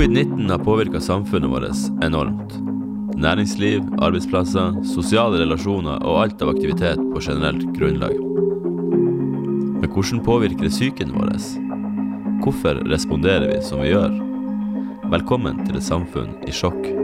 Covid-19 har påvirka samfunnet vårt enormt. Næringsliv, arbeidsplasser, sosiale relasjoner og alt av aktivitet på generelt grunnlag. Men hvordan påvirker det psyken vår? Hvorfor responderer vi som vi gjør? Velkommen til et samfunn i sjokk.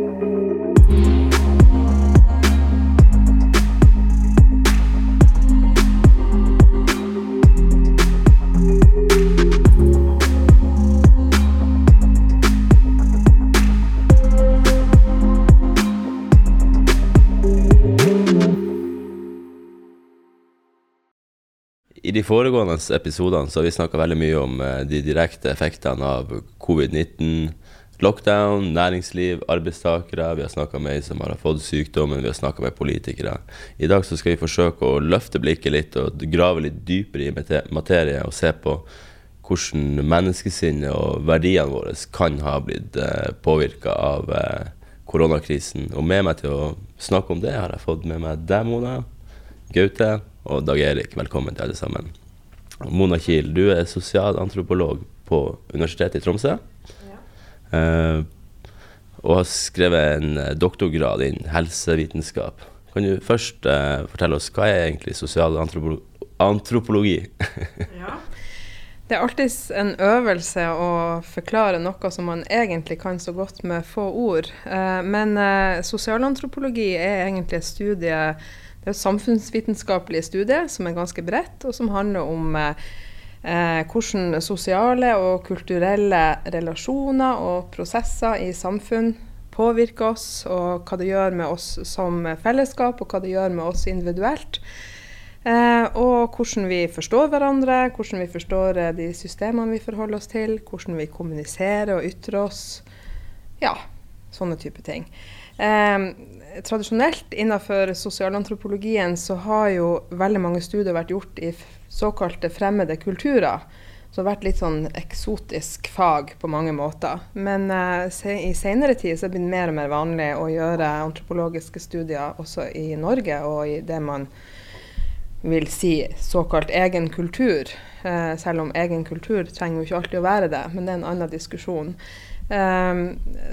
De foregående episodene så har vi snakka veldig mye om eh, de direkte effektene av covid-19, lockdown, næringsliv, arbeidstakere. Vi har snakka med ei som har fått sykdommen, vi har snakka med politikere. I dag så skal vi forsøke å løfte blikket litt og grave litt dypere i mate- materie og se på hvordan menneskesinnet og verdiene våre kan ha blitt eh, påvirka av eh, koronakrisen. Og med meg til å snakke om det har jeg fått med meg deg, Mona, Gaute og Dag Erik. Velkommen til alle sammen. Mona Kiel, du er sosialantropolog på Universitetet i Tromsø. Eh, og har skrevet en eh, doktorgrad innen helsevitenskap. Kan du først eh, fortelle oss hva er egentlig sosialantropologi? Ja. Det er alltid en øvelse å forklare noe som man egentlig kan så godt med få ord. Eh, men eh, sosialantropologi er egentlig et studie det er et samfunnsvitenskapelig studie som er ganske bredt, og som handler om eh, hvordan sosiale og kulturelle relasjoner og prosesser i samfunn påvirker oss, og hva det gjør med oss som fellesskap, og hva det gjør med oss individuelt. Eh, og hvordan vi forstår hverandre, hvordan vi forstår eh, de systemene vi forholder oss til, hvordan vi kommuniserer og ytrer oss. Ja, sånne type ting. Eh, tradisjonelt innenfor sosialantropologien så har jo veldig mange studier vært gjort i såkalte fremmede kulturer. Så det har vært litt sånn eksotisk fag på mange måter. Men eh, i senere tid så er det blitt mer og mer vanlig å gjøre antropologiske studier også i Norge, og i det man vil si såkalt egen kultur. Eh, selv om egen kultur trenger jo ikke alltid å være det, men det er en annen diskusjon. Eh,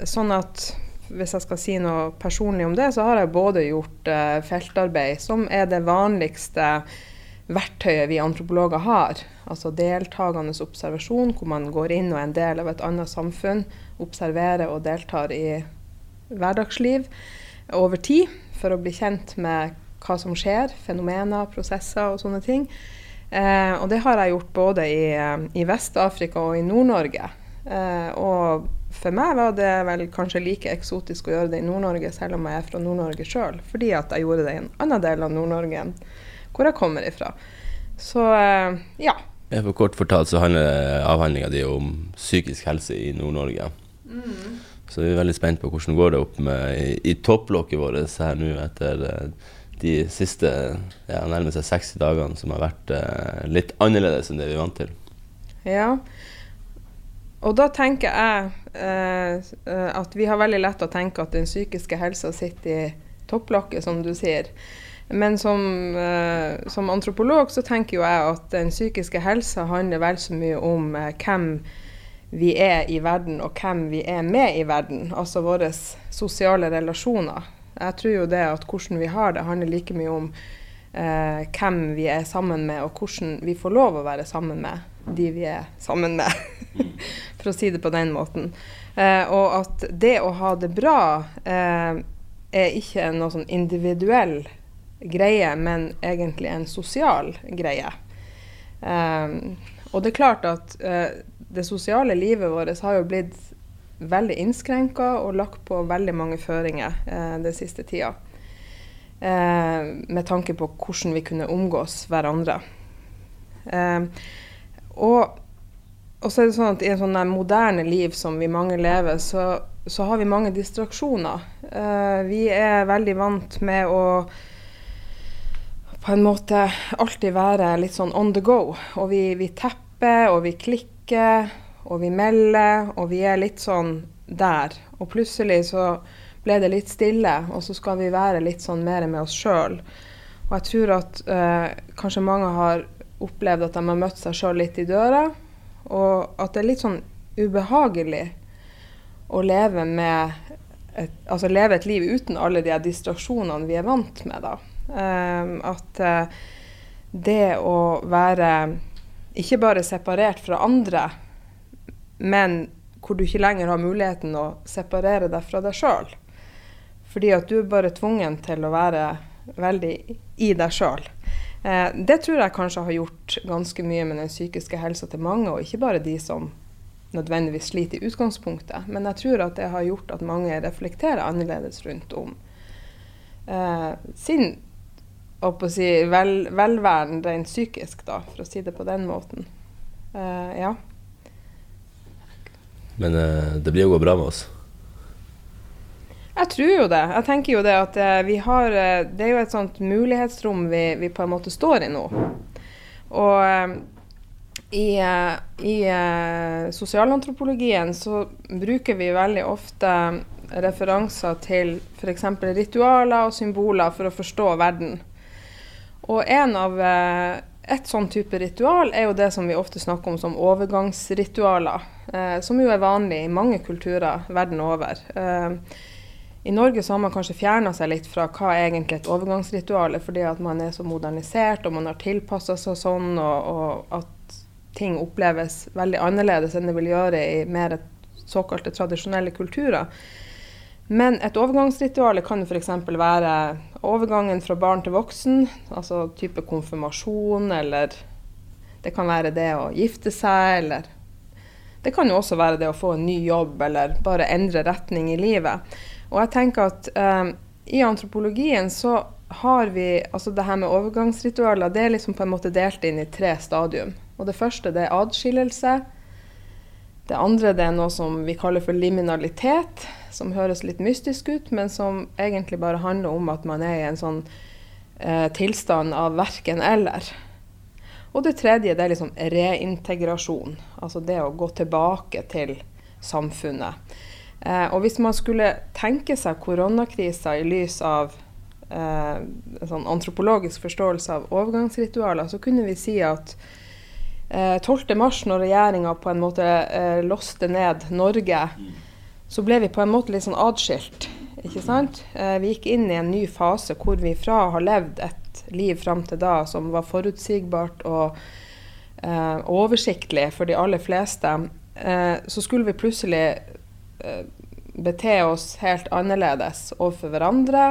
sånn at hvis jeg skal si noe personlig om det, så har jeg både gjort eh, feltarbeid, som er det vanligste verktøyet vi antropologer har. Altså deltakende observasjon, hvor man går inn og er en del av et annet samfunn, observerer og deltar i hverdagsliv over tid for å bli kjent med hva som skjer, fenomener, prosesser og sånne ting. Eh, og det har jeg gjort både i, eh, i Vest-Afrika og i Nord-Norge. Eh, og for meg var det vel kanskje like eksotisk å gjøre det i Nord-Norge, selv om jeg er fra Nord-Norge sjøl, fordi at jeg gjorde det i en annen del av Nord-Norge enn hvor jeg kommer ifra. Så eh, ja. For kort fortalt så handler avhandlinga di om psykisk helse i Nord-Norge. Så vi er veldig spent på hvordan går det opp med i, i topplokket vårt her nå etter eh, de siste ja, nærmest 60 dagene som har vært eh, litt annerledes enn det vi er vant til. Ja. Og da tenker jeg eh, eh, at vi har veldig lett å tenke at den psykiske helsa sitter i topplokket, som du sier. Men som, eh, som antropolog så tenker jo jeg at den psykiske helsa handler vel så mye om eh, hvem vi er i verden, og hvem vi er med i verden. Altså våre sosiale relasjoner. Jeg tror jo det at hvordan vi har det, handler like mye om eh, hvem vi er sammen med, og hvordan vi får lov å være sammen med de vi er sammen med, for å si det på den måten. Eh, og at det å ha det bra eh, er ikke noe sånn individuell greie, men egentlig en sosial greie. Eh, og det er klart at eh, det sosiale livet vårt har jo blitt veldig innskrenka og lagt på veldig mange føringer eh, den siste tida. Eh, med tanke på hvordan vi kunne omgås hverandre. Eh, og, og så er det sånn at i en sånn moderne liv som vi mange lever, så, så har vi mange distraksjoner. Uh, vi er veldig vant med å på en måte alltid være litt sånn on the go. Og vi, vi tepper, og vi klikker, og vi melder, og vi er litt sånn der. Og plutselig så ble det litt stille, og så skal vi være litt sånn mer med oss sjøl. Og jeg tror at eh, kanskje mange har opplevd at de har møtt seg sjøl litt i døra, og at det er litt sånn ubehagelig å leve med et, altså leve et liv uten alle de distraksjonene vi er vant med. da. Um, at uh, det å være ikke bare separert fra andre, men hvor du ikke lenger har muligheten å separere deg fra deg sjøl. Fordi at du er bare tvungen til å være veldig i deg sjøl. Eh, det tror jeg kanskje har gjort ganske mye med den psykiske helsa til mange, og ikke bare de som nødvendigvis sliter i utgangspunktet. Men jeg tror at det har gjort at mange reflekterer annerledes rundt om eh, sin si, vel, velværen rent psykisk, da, for å si det på den måten. Eh, ja. Men eh, det blir å gå bra med oss? Jeg tror jo det. Jeg tenker jo det at eh, vi har eh, Det er jo et sånt mulighetsrom vi, vi på en måte står i nå. Og eh, i, i sosialantropologien så bruker vi veldig ofte referanser til f.eks. ritualer og symboler for å forstå verden. Og en av et sånn type ritual er jo det som vi ofte snakker om som overgangsritualer, eh, som jo er vanlig i mange kulturer verden over. Eh, I Norge så har man kanskje fjerna seg litt fra hva egentlig et overgangsritual er, fordi at man er så modernisert og man har tilpassa seg sånn, og, og, at ting oppleves veldig annerledes enn det vil gjøre i mer såkalte tradisjonelle kulturer. Men et overgangsritual kan f.eks. være overgangen fra barn til voksen, altså type konfirmasjon, eller det kan være det å gifte seg, eller det kan jo også være det å få en ny jobb, eller bare endre retning i livet. Og jeg tenker at eh, i antropologien så har vi altså det her med overgangsritualer, det er liksom på en måte delt inn i tre stadium. Og det første det er adskillelse. Det andre det er noe som vi kaller for liminalitet som høres litt mystisk ut, men som egentlig bare handler om at man er i en sånn eh, tilstand av verken eller. Og det tredje det er liksom reintegrasjon, altså det å gå tilbake til samfunnet. Eh, og hvis man skulle tenke seg koronakrisa i lys av eh, en sånn antropologisk forståelse av overgangsritualer, så kunne vi si at eh, 12.3, når regjeringa på en måte eh, låste ned Norge, så ble vi på en måte litt sånn atskilt. Ikke sant? Eh, vi gikk inn i en ny fase hvor vi fra har levd et liv fram til da som var forutsigbart og eh, oversiktlig for de aller fleste. Eh, så skulle vi plutselig bete oss helt annerledes overfor hverandre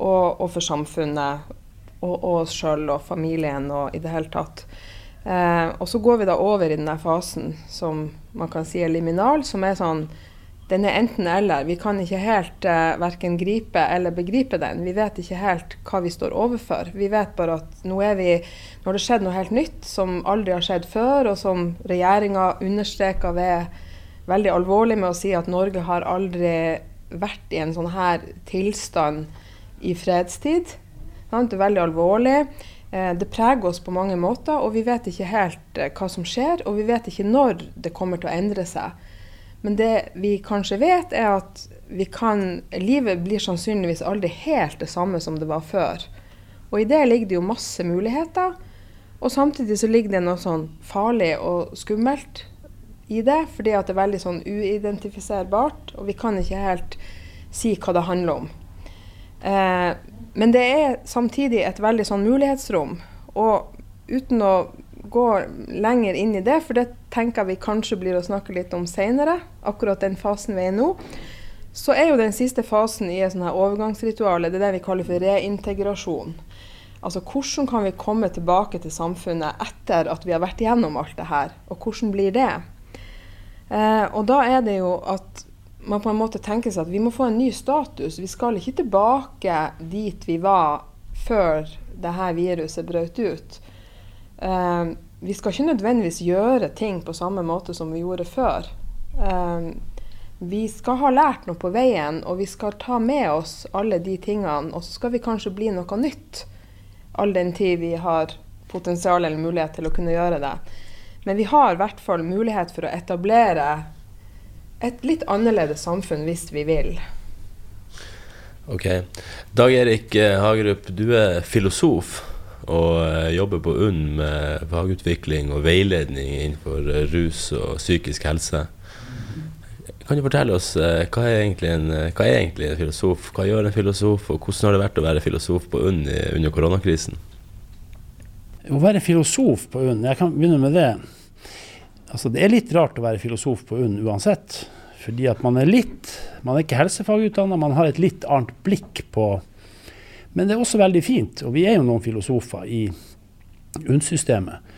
og, og for samfunnet og, oss sjøl og familien og i det hele tatt. Eh, og så går vi da over i denne fasen som man kan si er liminal, som er sånn den er enten-eller. Vi kan ikke helt eh, verken gripe eller begripe den. Vi vet ikke helt hva vi står overfor. Vi vet bare at nå, er vi, nå har det skjedd noe helt nytt som aldri har skjedd før, og som regjeringa understreker ved veldig alvorlig med å si at Norge har aldri vært i en sånn her tilstand i fredstid. Det er veldig alvorlig. Eh, det preger oss på mange måter, og vi vet ikke helt eh, hva som skjer, og vi vet ikke når det kommer til å endre seg. Men det vi kanskje vet, er at kan, livet blir sannsynligvis aldri helt det samme som det var før. Og i det ligger det jo masse muligheter. Og samtidig så ligger det noe sånn farlig og skummelt i det, fordi at det er veldig sånn uidentifiserbart, og vi kan ikke helt si hva det handler om. Eh, men det er samtidig et veldig sånn mulighetsrom. Og uten å gå lenger inn i det, for det tenker vi kanskje blir å snakke litt om seinere, akkurat den fasen vi er i nå, så er jo den siste fasen i et overgangsritual det er det vi kaller for reintegrasjon. Altså hvordan kan vi komme tilbake til samfunnet etter at vi har vært gjennom alt det her, og hvordan blir det? Eh, og da er det jo at man på en måte tenker seg at vi må få en ny status. Vi skal ikke tilbake dit vi var før det her viruset brøt ut. Eh, vi skal ikke nødvendigvis gjøre ting på samme måte som vi gjorde før. Eh, vi skal ha lært noe på veien, og vi skal ta med oss alle de tingene. Og så skal vi kanskje bli noe nytt, all den tid vi har potensial eller mulighet til å kunne gjøre det. Men vi har i hvert fall mulighet for å etablere et litt annerledes samfunn hvis vi vil. Ok. Dag Erik Hagerup, du er filosof og eh, jobber på UNN med fagutvikling og veiledning innenfor eh, rus og psykisk helse. kan du fortelle oss hva, er en, hva, er egentlig en, filosof? Hva gjør en filosof, og hvordan har det vært å være filosof på UNN under koronakrisen? Å være filosof på UNN, jeg kan begynne med det. Altså, det er litt rart å være filosof på UNN uansett. Fordi at man er litt Man er ikke helsefagutdanna, man har et litt annet blikk på Men det er også veldig fint, og vi er jo noen filosofer i UNN-systemet.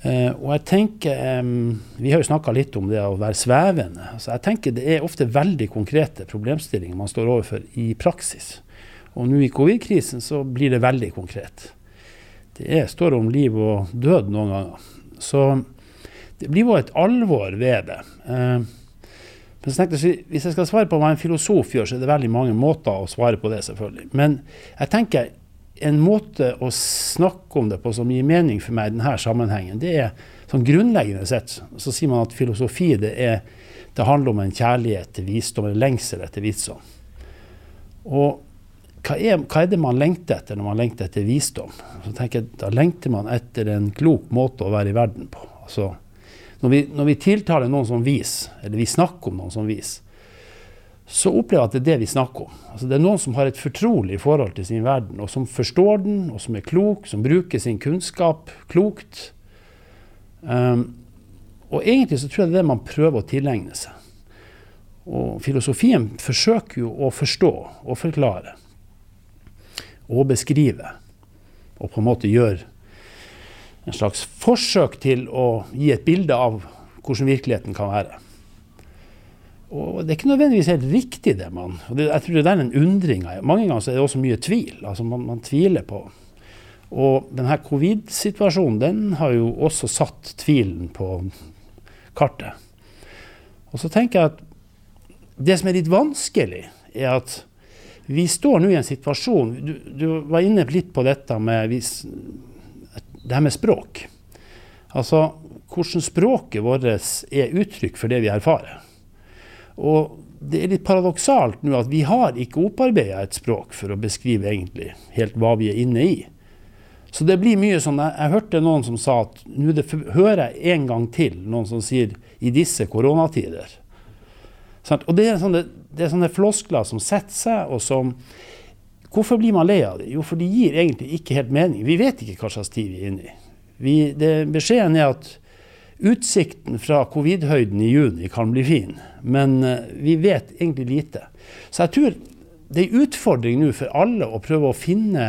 Uh, og jeg tenker um, Vi har jo snakka litt om det å være svevende. Altså, jeg tenker Det er ofte veldig konkrete problemstillinger man står overfor i praksis. Og nå i covid-krisen så blir det veldig konkret. Det er, står om liv og død noen ganger. Så det blir jo et alvor ved det. Eh, men så tenkte jeg, Hvis jeg skal svare på hva en filosof gjør, så er det veldig mange måter å svare på det, selvfølgelig. Men jeg tenker en måte å snakke om det på som gir mening for meg i denne sammenhengen, det er sånn grunnleggende sett så sier man at filosofi det, er, det handler om en kjærlighet til visdom, en lengsel etter visdom. Og hva er, hva er, det man lengter etter når man lengter etter visdom? Så tenker jeg, Da lengter man etter en klok måte å være i verden på. Altså, når, vi, når vi tiltaler noen som vis, eller vi snakker om noen som vis, så opplever jeg at det er det vi snakker om. Altså det er noen som har et fortrolig forhold til sin verden, og som forstår den, og som er klok, som bruker sin kunnskap klokt. Um, og egentlig så tror jeg det er det man prøver å tilegne seg. Og filosofien forsøker jo å forstå og forklare. Og beskrive. Og på en måte gjøre en slags forsøk til å gi et bilde av hvordan virkeligheten kan være. Og det er ikke nødvendigvis helt riktig, det man det, Jeg tror det er en undring. Mange ganger er det også mye tvil. altså Man, man tviler på. Og denne covid-situasjonen den har jo også satt tvilen på kartet. Og så tenker jeg at det som er litt vanskelig, er at vi står nå i en situasjon Du, du var inne litt på dette med, det her med språk. Altså hvordan språket vårt er uttrykk for det vi erfarer. Og det er litt paradoksalt nå at vi har ikke opparbeida et språk for å beskrive egentlig helt hva vi er inne i. Så det blir mye sånn Jeg, jeg hørte noen som sa at nå hører jeg en gang til noen som sier 'i disse koronatider'. Og det er, sånne, det er, sånne, floskler som setter seg, og som Hvorfor blir man lei av det? Jo, for de gir egentlig ikke helt mening. Vi vet ikke hva slags tid vi er inne i. Vi, det, beskjeden er at Utsikten fra covid-høyden i juni kan bli fin, men eh, vi vet egentlig lite. Så jeg tror det er en utfordring nå for alle å prøve å finne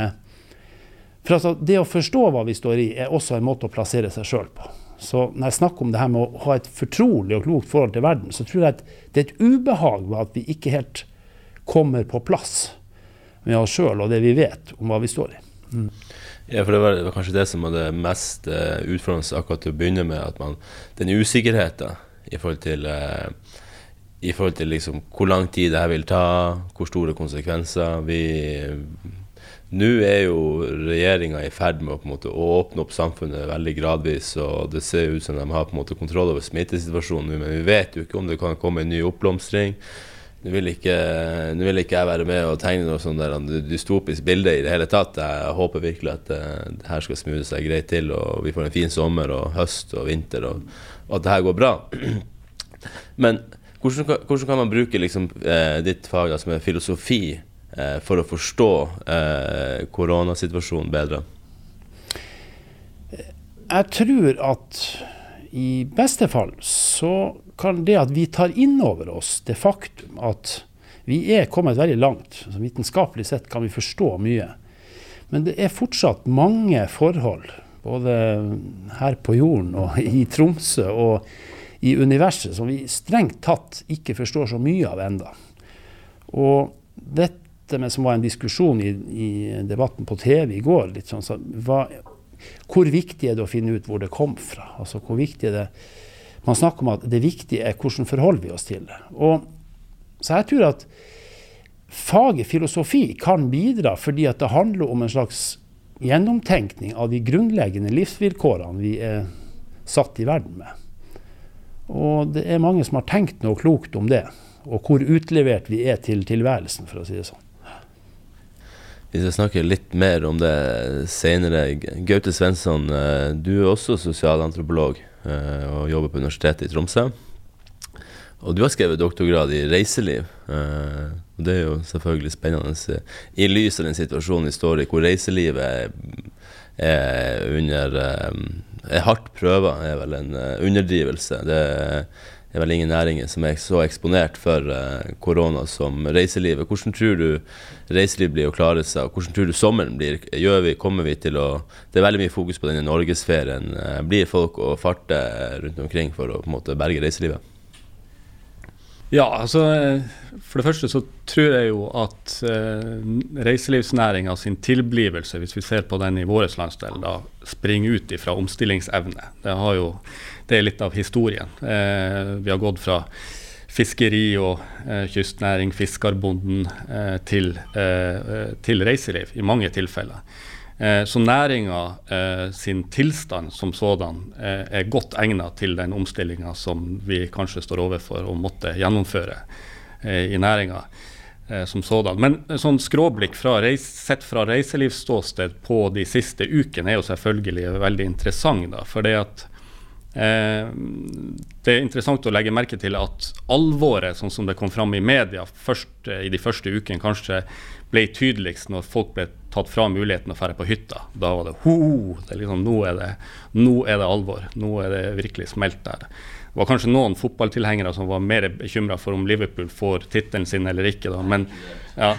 For altså, det å forstå hva vi står i, er også en måte å plassere seg sjøl på. Så når jeg snakker om det her med å ha et fortrolig og klokt forhold til verden, så tror jeg at det er et ubehag ved at vi ikke helt kommer på plass med oss sjøl og det vi vet om hva vi står i. Mm. Ja, for det var, kanskje det som var det mest uh, utfordrende akkurat til å begynne med. at man, Den usikkerheten i forhold til, uh, i forhold til liksom, hvor lang tid det her vil ta, hvor store konsekvenser. vi nå er jo regjeringa i ferd med å, måte, å, åpne opp samfunnet veldig gradvis. og Det ser ut som de har på en måte kontroll over smittesituasjonen nå, men vi vet jo ikke om det kan komme en ny oppblomstring. Nå vil, ikke, nå vil ikke jeg være med og tegne noe sånn der dystopisk bilde i det hele tatt. Jeg håper virkelig at uh, det her skal smoothe seg greit til, og vi får en fin sommer og høst og vinter, og, og at det her går bra. Men hvordan, hvordan kan man bruke liksom, uh, ditt fag, altså er filosofi, for å forstå koronasituasjonen bedre? Jeg tror at i beste fall så kan det at vi tar inn over oss det faktum at vi er kommet veldig langt. så vitenskapelig sett kan vi forstå mye. Men det er fortsatt mange forhold, både her på jorden og i Tromsø og i universet, som vi strengt tatt ikke forstår så mye av enda. Og dette med, som var en diskusjon i, i debatten på TV i går, litt sånn, så, hva, hvor viktig er det å finne ut hvor det kom fra? Altså hvor viktig er det man snakker om at det viktige er hvordan forholder vi oss til det. Og, så jeg tror at faget filosofi kan bidra fordi at det handler om en slags gjennomtenkning av de grunnleggende livsvilkårene vi er satt i verden med. Og det er mange som har tenkt noe klokt om det, og hvor utlevert vi er til tilværelsen, for å si det sånn. Vi skal snakke litt mer om det senere. Gaute Svensson, eh, du er også sosialantropolog. Eh, og jobber på Universitetet i Tromsø. og du har skrevet doktorgrad i reiseliv. Og det er jo selvfølgelig spennende i lys av den situasjonen vi står i, hvor reiselivet er, er under er hardt prøva, er vel en underdrivelse. Det er vel ingen næringer som er så eksponert for uh, korona som reiselivet. Hvordan tror du reiselivet blir å klare seg, og hvordan tror du sommeren blir? Gjør vi, kommer vi til å Det er veldig mye fokus på denne norgesferien. Uh, blir folk å farte rundt omkring for å på en måte berge reiselivet? Ja, altså For det første så tror jeg jo at eh, reiselivsnæringa sin tilblivelse, hvis vi ser på den i vår landsdel, da springer ut ifra omstillingsevne. Det, jo, det, er litt av historien. Eh, vi har gått fra fiskeri og eh, kystnæring, fiskerbonden, eh, til, eh, til reiseliv i mange tilfeller. Eh, så næringa eh, sin tilstand som sådan eh, er godt egnet til den omstillinga som vi kanskje står overfor og måtte gjennomføre i næringa som sådan. Men sånn skråblikk fra sett fra reiselivsståsted på de siste ukene er jo selvfølgelig veldig interessant. da, for det at det er interessant å legge merke til at alvoret, sånn som det kom fram i media først, i de første ukene, kanskje ble tydeligst når folk ble tatt fra muligheten å dra på hytta. Da var det ho! Det liksom, nå, er det, nå er det alvor. Nå er det virkelig smelt der. Det var kanskje noen fotballtilhengere som var mer bekymra for om Liverpool får tittelen sin eller ikke. Da. Men, ja,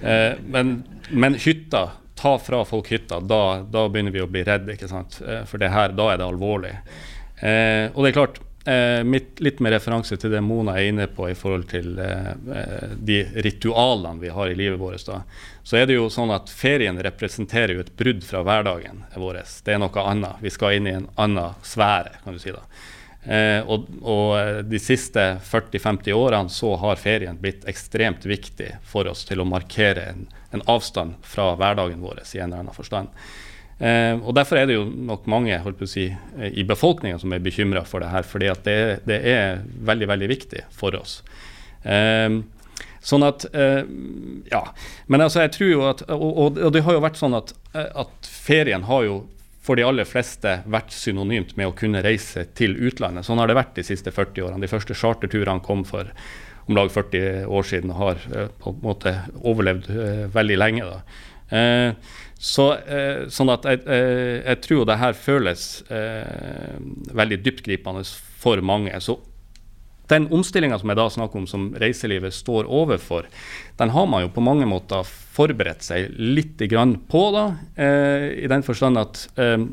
eh, men, men, hytta, ta fra folk hytta, da, da, begynner vi å bli redde. ikke sant? Eh, for det her, da er det alvorlig. Eh, og det er klart, Eh, mitt, litt med referanse til det Mona er inne på i forhold til eh, eh, de ritualene vi har i livet vårt, da, så er det jo sånn at ferien representerer jo et brudd fra hverdagen vår. Det er noe annet. Vi skal inn i en annen sfære, kan du si. da. Eh, og, og, eh, de siste 40-50 årene så har ferien blitt ekstremt viktig for oss til å markere en, en avstand fra hverdagen vår i en eller annen forstand. Eh, og Derfor er det jo nok mange holdt på å si, eh, i befolkninga som er bekymra for det her. fordi det, det, er veldig veldig viktig for oss. Eh, sånn at Ja. Men altså, jeg tror jo at Og, og det har jo vært sånn at, at, ferien har jo for de aller fleste vært synonymt med å kunne reise til utlandet. Sånn har det vært de siste 40 årene. De første charterturene kom for om lag 40 år siden og har på en måte overlevd veldig lenge. da. Eh, så, eh, sånn at jeg, eh, jeg, tror det her føles eh, veldig dyptgripende for mange. Så den omstillinga som jeg da snakker om, som reiselivet står overfor, den har man jo på mange måter forberedt seg litt grann på, da, eh, i den forstand at eh,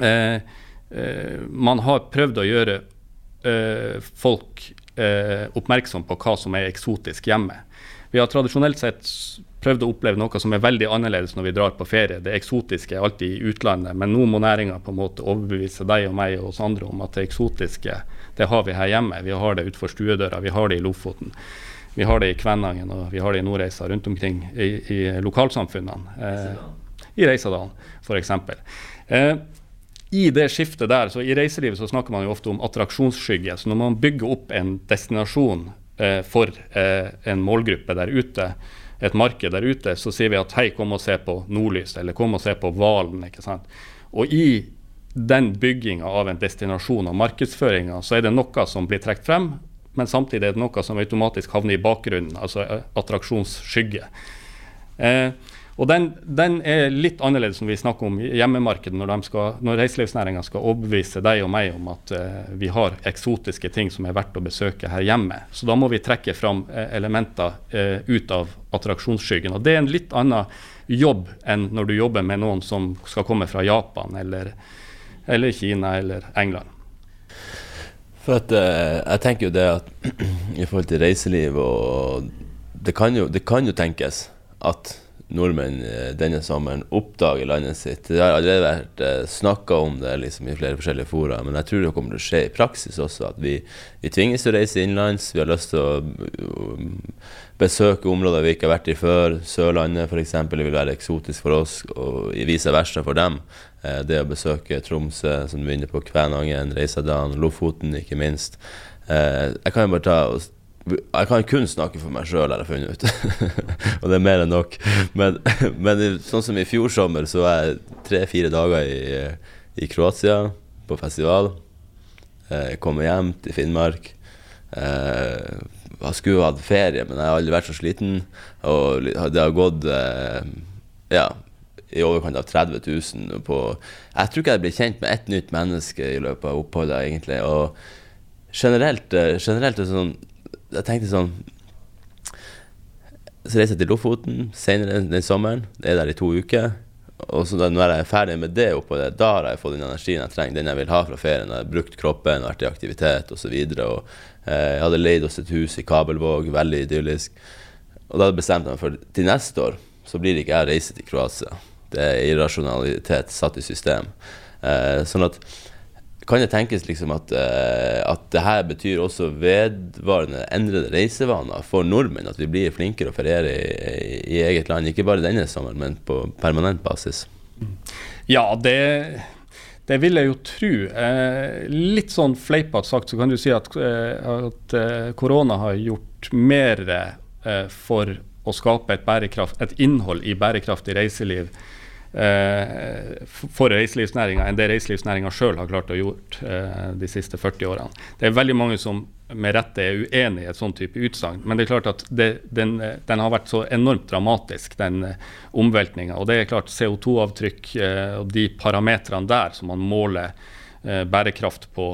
eh, man har prøvd å gjøre folk oppmerksom på hva som er eksotisk hjemme. Vi har tradisjonelt sett prøvd å oppleve noe som er veldig annerledes når vi drar på ferie. Det eksotiske er alltid i utlandet, men nå må næringa overbevise deg og meg og oss andre om at det eksotiske det har vi her hjemme. Vi har det utenfor stuedøra, vi har det i Lofoten. Vi har det i Kvænangen og vi har det i Nordreisa rundt omkring i, i lokalsamfunnene. Eh, I Reisadalen f.eks. Eh, i det skiftet der, så I reiselivet så snakker man jo ofte om attraksjonsskygge. så Når man bygger opp en destinasjon eh, for eh, en målgruppe der ute, et marked der ute, så sier vi at hei, kom og se på nordlys, eller kom og se på hvalen. ikke sant? Og i den bygginga av en destinasjon og markedsføringa, så er det noe som blir trukket frem, men samtidig er det noe som automatisk havner i bakgrunnen, altså eh, attraksjonsskygge. Eh, og den, den, er litt annerledes som vi snakker om hjemmemarkedet, når, skal, når reiselivsnæringa skal overbevise deg og meg om at eh, vi har eksotiske ting som er verdt å besøke her hjemme. Så da må vi trekke fram eh, elementer eh, ut av attraksjonsskyggen. Og det er en litt annen jobb enn når du jobber med noen som skal komme fra Japan eller, eller Kina eller England. For at, jeg tenker jo det at i forhold til reiseliv og det kan jo, det kan jo tenkes at nordmenn eh, denne sommeren oppdager landet sitt. Det har allerede vært eh, snakka om det liksom, i flere forskjellige fora, men jeg tror det kommer til å skje i praksis også. At vi, vi tvinges til å reise innenlands. Vi har lyst til å um, besøke områder vi ikke har vært i før. Sørlandet f.eks. vil være eksotisk for oss, og vice versa for dem. Eh, det å besøke Tromsø, som du er på, Kvænangen, Reisadalen, Lofoten ikke minst. Eh, jeg kan jo bare ta og jeg kan kun snakke for meg sjøl, har jeg funnet ut. og det er mer enn nok. Men, men, sånn som i fjor sommer, så var jeg tre-fire dager i, i, Kroatia på festival. Jeg kom hjem til Finnmark. Eh, jeg skulle hatt ferie, men jeg har aldri vært så sliten. Og det har gått eh, ja, i overkant av 30 000 på Jeg tror ikke jeg blir kjent med ett nytt menneske i løpet av oppholdet, egentlig. Og generelt, eh, generelt er det sånn Jeg tenkte sånn Så reiser jeg til Lofoten senere den sommeren. Jeg er der i to uker. Og så da, når jeg er ferdig med det oppå det, da har jeg fått den energien jeg trenger, den jeg vil ha fra ferien. Jeg har brukt kroppen, vært i aktivitet osv. Eh, jeg hadde leid oss et hus i Kabelvåg, veldig idyllisk. Og da bestemte jeg meg for til neste år så blir det ikke jeg reise til Kroatia. Det er irrasjonalitet satt i system. Eh, sånn at kan det tenkes liksom at, uh, at det her betyr også vedvarende endrede reisevaner for nordmenn? At vi blir flinkere å feriere i, i, eget land, ikke bare denne sommeren, men på permanent basis? Ja, det, det vil jeg jo tro. Eh, litt sånn fleipete sagt så kan du si at, uh, at korona har gjort mer for å skape et, et innhold i bærekraftig reiseliv Eh, for reiselivsnæringa enn det reiselivsnæringa sjøl har klart å gjort eh, de siste 40 årene. Det er veldig mange som med rette er uenig i et sånn type utsagn, men det er klart at det, den, den, har vært så enormt dramatisk, den omveltninga. Og det er klart CO2-avtrykk uh, og de parametrene der som man måler bærekraft på,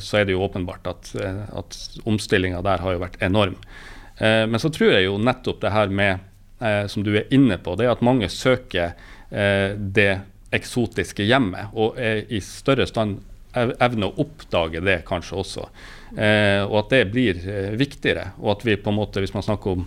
så er det jo åpenbart at, at omstillinga der har jo vært enorm. men så tror jeg jo nettopp det her med, som du er inne på, det er at mange søker Eh, det eksotiske hjemmet, og er i større stand evne å oppdage det kanskje også. Eh, og at det blir eh, viktigere. Og at vi på en måte, hvis man snakker om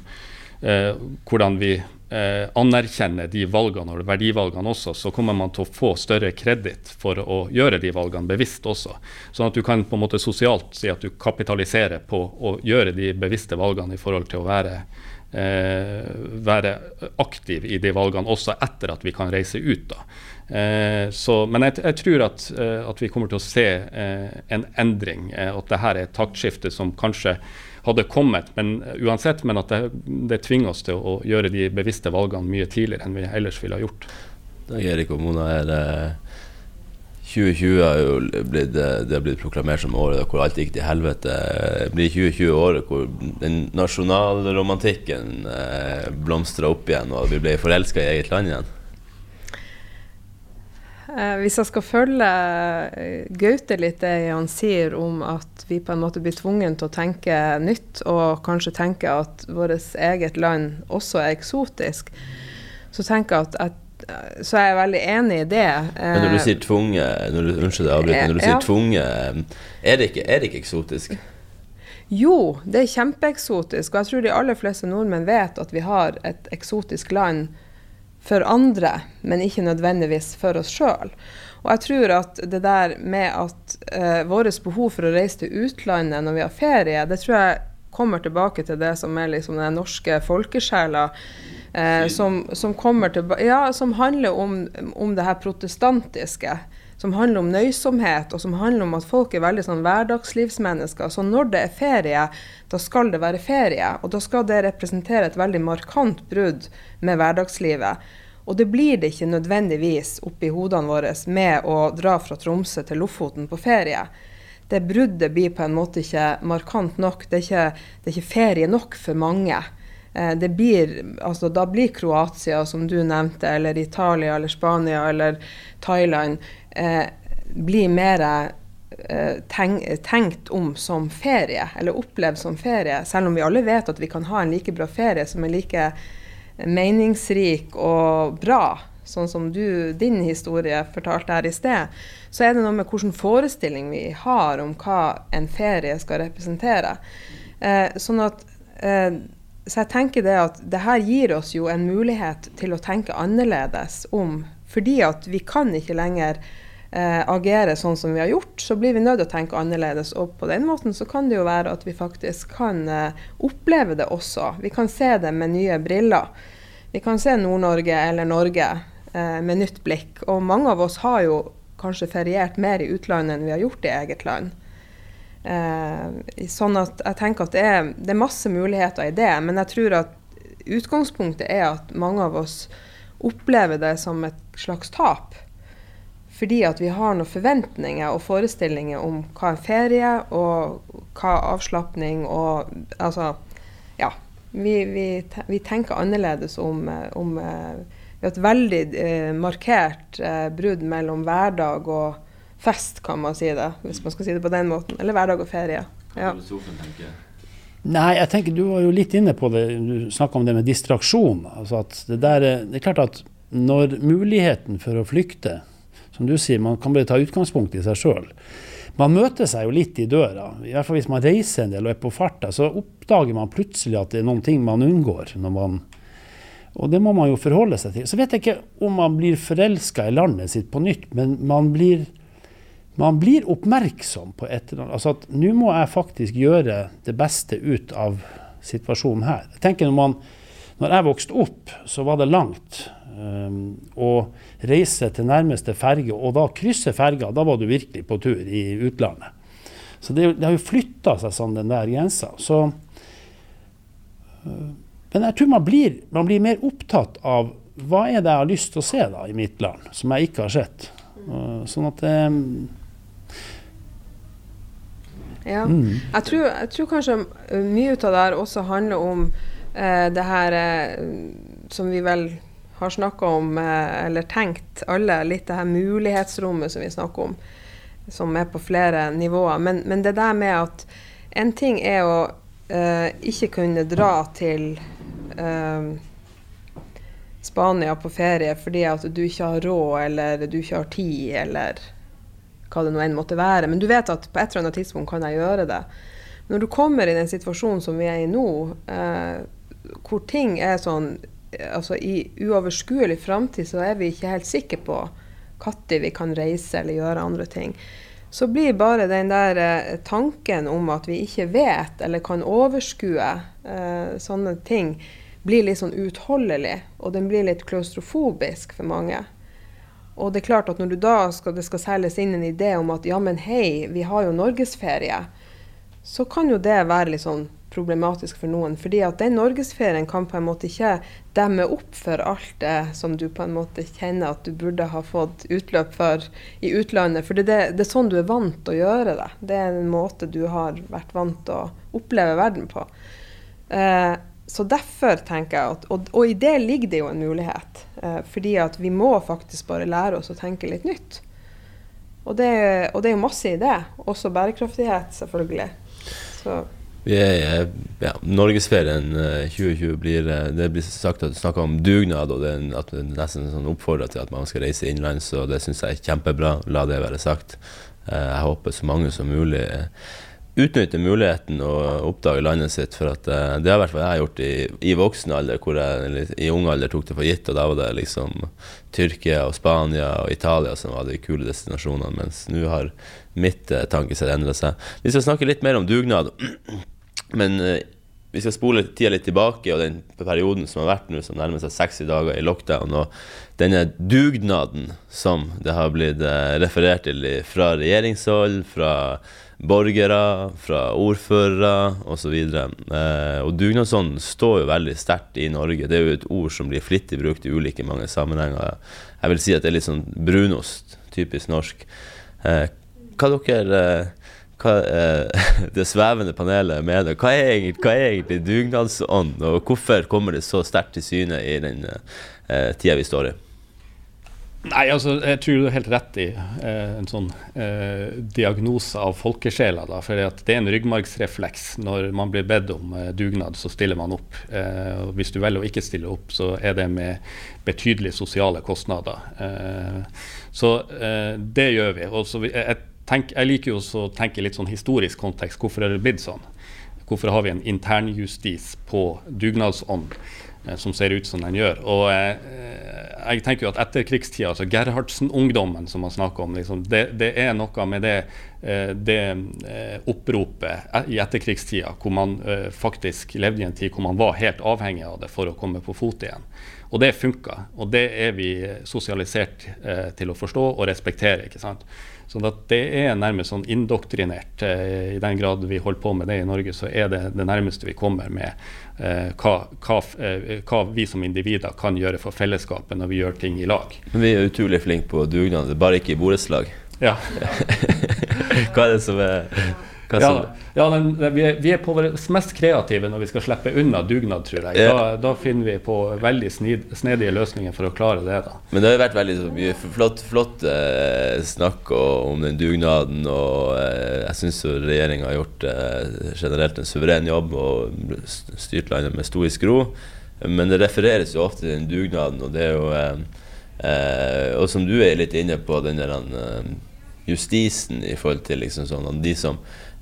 eh, hvordan vi eh, anerkjenner de valgene og verdivalgene også, så kommer man til å få større kreditt for å gjøre de valgene bevisst også. Sånn at du kan på en måte sosialt si at du kapitaliserer på å gjøre de bevisste valgene i forhold til å være eh, være aktiv i de valgene også etter at vi kan reise ut. da. Eh, så, men jeg, jeg tror at, eh, at, vi kommer til å se eh, en endring. Eh, at dette er et taktskifte som kanskje hadde kommet men uansett, men at det, det, tvinger oss til å gjøre de bevisste valgene mye tidligere enn vi ellers ville ha gjort. Da, Erik og Mona, er det 2020 har jo blitt, det er blitt proklamert som året hvor alt gikk til helvete. Blir 2020 året hvor den nasjonalromantikken eh, blomstra opp igjen, og vi ble forelska i eget land igjen? Eh, hvis jeg skal følge eh, Gaute litt det han sier om at vi på en måte blir tvunget til å tenke nytt, og kanskje tenke at vårt eget land også er eksotisk, så tenker jeg at, at så er jeg veldig enig i det. Men når du sier tvunget når du, Unnskyld, avbryter. Når du sier ja. tvunget, er det, ikke, er det ikke eksotisk? Jo, det er kjempeeksotisk. Og jeg tror de aller fleste nordmenn vet at vi har et eksotisk land for andre, men ikke nødvendigvis for oss sjøl. Og jeg tror at det der med at uh, vårt behov for å reise til utlandet når vi har ferie, det tror jeg kommer tilbake til det som er liksom den norske folkesjela eh, som, som, til, ja, som, handler om, om, det her protestantiske. Som handler om nøysomhet, og som handler om at folk er veldig sånn hverdagslivsmennesker. Så når det er ferie, da skal det være ferie. Og da skal det representere et veldig markant brudd med hverdagslivet. Og det blir det ikke nødvendigvis oppi hodene våre med å dra fra Tromsø til Lofoten på ferie det bruddet blir på en måte ikke markant nok. Det er ikke, det er ikke ferie nok for mange. Eh, det blir, altså, da blir Kroatia, som du nevnte, eller Italia eller Spania eller Thailand, eh, blir mer eh, tenk, tenkt om som ferie, eller opplevd som ferie. Selv om vi alle vet at vi kan ha en like bra ferie som er like meningsrik og bra, sånn som du, din historie fortalte her i sted, så er det noe med hvilken forestilling vi har om hva en ferie skal representere. Eh, sånn at eh, så jeg tenker det at det her gir oss jo en mulighet til å tenke annerledes om Fordi at vi kan ikke lenger eh, agere sånn som vi har gjort, så blir vi nødt til å tenke annerledes. Og på den måten så kan det jo være at vi faktisk kan eh, oppleve det også. Vi kan se det med nye briller. Vi kan se Nord-Norge eller Norge eh, med nytt blikk. Og mange av oss har jo kanskje feriert mer i utlandet enn vi har gjort i eget land. Eh, sånn at jeg tenker at det er, det er, masse muligheter i det, men jeg tror at utgangspunktet er at mange av oss opplever det som et slags tap. fordi at vi har noen forventninger og forestillinger om hva er ferie, og hva er avslapning, og altså Ja. Vi, vi, vi tenker annerledes om, om et veldig eh, markert eh, brudd mellom hverdag og fest, kan man si det. Hvis man skal si det på den måten. Eller hverdag og ferie. Ja. Nei, jeg tenker du var jo litt inne på det. Du snakka om det med distraksjon. Altså at det, der, det er klart at når muligheten for å flykte som du sier, man kan bare ta utgangspunkt i seg sjøl. Man møter seg jo litt i døra. I hvert fall hvis man reiser en del og er på farta, så oppdager man plutselig at det er noen ting man unngår. når man og det må man jo forholde seg til. Så vet jeg ikke om man blir forelska i landet sitt på nytt, men man blir, man blir oppmerksom på et eller annet. Altså at nå må jeg faktisk gjøre det beste ut av situasjonen her. Jeg tenker når, man, når jeg vokste opp, så var det langt. Um, å reise til nærmeste ferge, og da krysse ferga, da var du virkelig på tur i utlandet. Så det, det har jo flytta seg sånn, den der grensa. Så, uh, men jeg tror man blir, man blir, mer opptatt av hva er det jeg har lyst til å se da i mitt land, som jeg ikke har sett. Uh, sånn at um, ja. Mm. Jeg, tror, jeg, tror, kanskje mye ut av det her også handler om eh, det her eh, som vi vel har snakka om, eh, eller tenkt alle, litt det her mulighetsrommet som vi snakker om, som er på flere nivåer. Men, men det der med at en ting er å uh, ikke kunne dra til uh, Spania på ferie fordi at du ikke har råd, eller du ikke har tid, eller hva det nå enn måtte være. Men du vet at på et eller annet tidspunkt kan jeg gjøre det. Når du kommer i den situasjonen som vi er i nå, eh, hvor ting er sånn altså I uoverskuelig framtid så er vi ikke helt sikre på når vi kan reise eller gjøre andre ting. Så blir bare den der eh, tanken om at vi ikke vet eller kan overskue eh, sånne ting, blir litt sånn utholdelig. Og den blir litt klaustrofobisk for mange. Og det er klart at når du da skal, det skal selges inn en idé om at ja, men hei, vi har jo norgesferie, så kan jo det være litt sånn problematisk for noen. fordi at den norgesferien kan på en måte ikke demme opp for alt det som du på en måte kjenner at du burde ha fått utløp for i utlandet. For det, det, er sånn du er vant til å gjøre det. Det er en måte du har vært vant til å oppleve verden på. Eh, så derfor tenker jeg at, og, og, i det ligger det jo en mulighet. Eh, fordi at vi må faktisk bare lære oss å tenke litt nytt. Og det, og det er jo masse i det. Også bærekraftighet, selvfølgelig. Så vi er ja, Norgesferien 2020 eh, blir eh, Det blir sagt at snakka om dugnad, og det er, at er nesten sånn oppfordrer til at man skal reise innenlands, og det syns jeg er kjempebra. La det være sagt. Eh, jeg håper så mange som mulig utnytter muligheten og oppdage landet sitt. For at det har hvert fall jeg gjort i, i voksen alder, hvor jeg i ung alder tok det for gitt. Og da var det liksom Tyrkia og Spania og Italia som var de kule destinasjonene. Mens nå har mitt tankesett endra seg. Vi skal snakke litt mer om dugnad. Men eh, vi skal spole tida litt tilbake, og den perioden som har vært nå, som nærmer seg 60 dager i lockdown, og denne dugnaden som det har blitt eh, referert til fra regjeringshold, fra borgere, fra ordførere osv. Eh, og dugnadsånden står jo veldig sterkt i Norge. Det er jo et ord som blir flittig brukt i ulike mange sammenhenger. Jeg vil si at det er litt sånn brunost, typisk norsk. Eh, hva dere eh, hva, eh, det svevende panelet mener. Hva er egentlig, hva er egentlig dugnadsånd, og hvorfor kommer det så sterkt til syne i den eh, tida vi står i? Nei, altså, Jeg tror du har helt rett i eh, en sånn eh, diagnose av folkesjela. Da, for det er en ryggmargsrefleks. Når man blir bedt om eh, dugnad, så stiller man opp. Eh, og Hvis du velger å ikke stille opp, så er det med betydelige sosiale kostnader. Eh, så eh, det gjør vi. Og så jeg, tenk, jeg liker jo å tenke litt sånn historisk kontekst. Hvorfor er det blitt sånn? Hvorfor har vi en internjustis på dugnadsånd som ser ut som den gjør? Og jeg tenker jo at etterkrigstida, altså Gerhardsen-ungdommen som man snakker om, liksom, det, det, er noe med det, eh, det eh, oppropet e, i etterkrigstida hvor man eh, faktisk levde i en tid hvor man var helt avhengig av det for å komme på fot igjen. Og det funka. Og det er vi sosialisert til å forstå og respektere. ikke sant? Så det er nærmest sånn indoktrinert. Eh, I den grad vi holder på med det i Norge, så er det det nærmeste vi kommer med eh, hva, hva, eh, hva, vi som individer kan gjøre for fellesskapet når vi gjør ting i lag. Men vi er utrolig flinke på dugnad, bare ikke i borettslag. Ja. hva er det som er ja, ja den, vi, er, vi, er, på vårt mest kreative når vi skal slippe unna dugnad, tror jeg. Da, da finner vi på veldig snid, snedige løsninger for å klare det. da. Men det har vært veldig mye flott, flott eh, snakk om den dugnaden, og eh, jeg syns regjeringa har gjort eh, generelt en suveren jobb og styrt landet med stoisk ro. Men det refereres jo ofte til den dugnaden, og det er jo eh, eh, Og som du er litt inne på, den der eh, justisen i forhold til liksom sånn, de som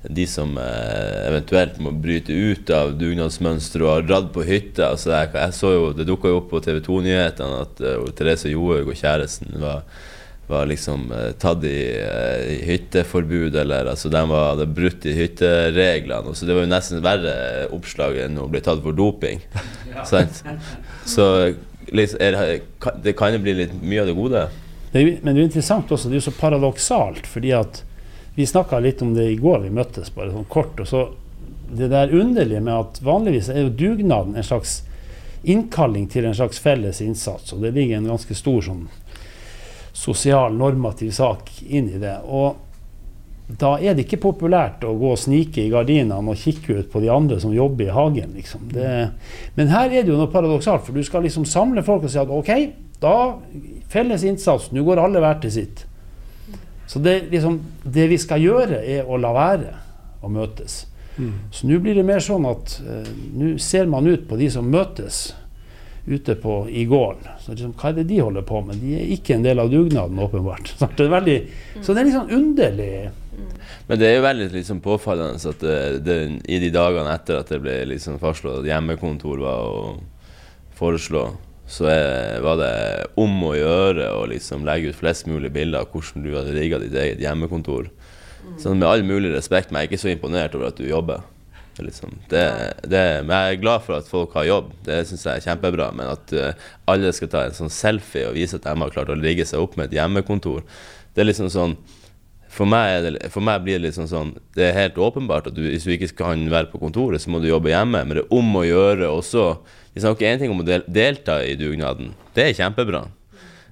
de som eh, eventuelt må bryte ut av dugnadsmønsteret og har dratt på hytta. Altså jeg, jeg, så jo, Det dukka jo opp på TV 2-nyhetene at uh, Therese Johaug og kjæresten var, var liksom uh, tatt i, uh, i, hytteforbud, eller altså de var, hadde brutt i hyttereglene. Så det var jo nesten verre oppslag enn å bli tatt for doping. Ja. Så liksom, er, det kan jo bli litt mye av det gode. Det men det er interessant også, det er jo så paradoksalt, fordi at vi snakka litt om det i går, vi møttes bare sånn kort. og så Det der underlige med at vanligvis er jo dugnaden en slags innkalling til en slags felles innsats. Og det ligger en ganske stor sånn sosial, normativ sak inn i det. Og da er det ikke populært å gå og snike i gardinene og kikke ut på de andre som jobber i hagen. Liksom. Det, men her er det jo noe paradoksalt, for du skal liksom samle folk og si at OK, da felles innsats, nå går alle hver til sitt. Så det, liksom, det, vi skal gjøre, er å la være å møtes. Mm. Så nå blir det mer sånn at uh, nå ser man ut på de som møtes ute på, i gården. Så liksom, hva er det de holder på med? De er ikke en del av dugnaden, åpenbart. Så det er, veldig, så det er litt sånn underlig. Men det er jo veldig liksom påfallende at det, det, i de dagene etter at det ble liksom fastslått at hjemmekontor var å foreslå så er, var det om å gjøre å liksom legge ut flest mulig bilder av hvordan du hadde rigga ditt eget hjemmekontor. Mm. Sånn, med all mulig respekt, men jeg er ikke så imponert over at du jobber. Liksom. Det, det, men jeg er glad for at folk har jobb, det syns jeg er kjempebra. Men at uh, alle skal ta en sånn selfie og vise at de har klart å rigge seg opp med et hjemmekontor, det er liksom sånn for meg, det, for meg, blir det liksom sånn Det er helt åpenbart at du, hvis du ikke kan være på kontoret, så må du jobbe hjemme. Men det er om å gjøre også Vi snakker én ting om å del, delta i dugnaden. Det er kjempebra.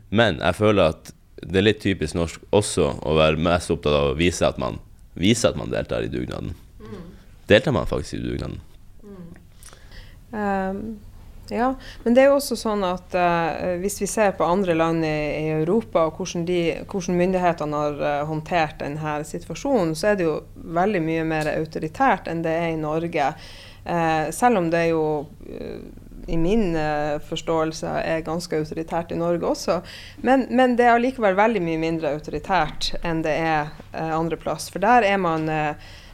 Men jeg føler at det er litt typisk norsk også å være mest opptatt av å vise at man, vise at man deltar i dugnaden. Mm. Deltar man faktisk i dugnaden? Mm. Um ja, men det er jo også sånn at uh, hvis vi ser på andre land i, i Europa og hvordan, de, hvordan myndighetene har uh, håndtert denne situasjonen, så er det jo veldig mye mer autoritært enn det er i Norge. Uh, selv om det er jo i min forståelse er ganske autoritært i Norge også. Men, men det er allikevel veldig mye mindre autoritært enn det er andre plass. For der er man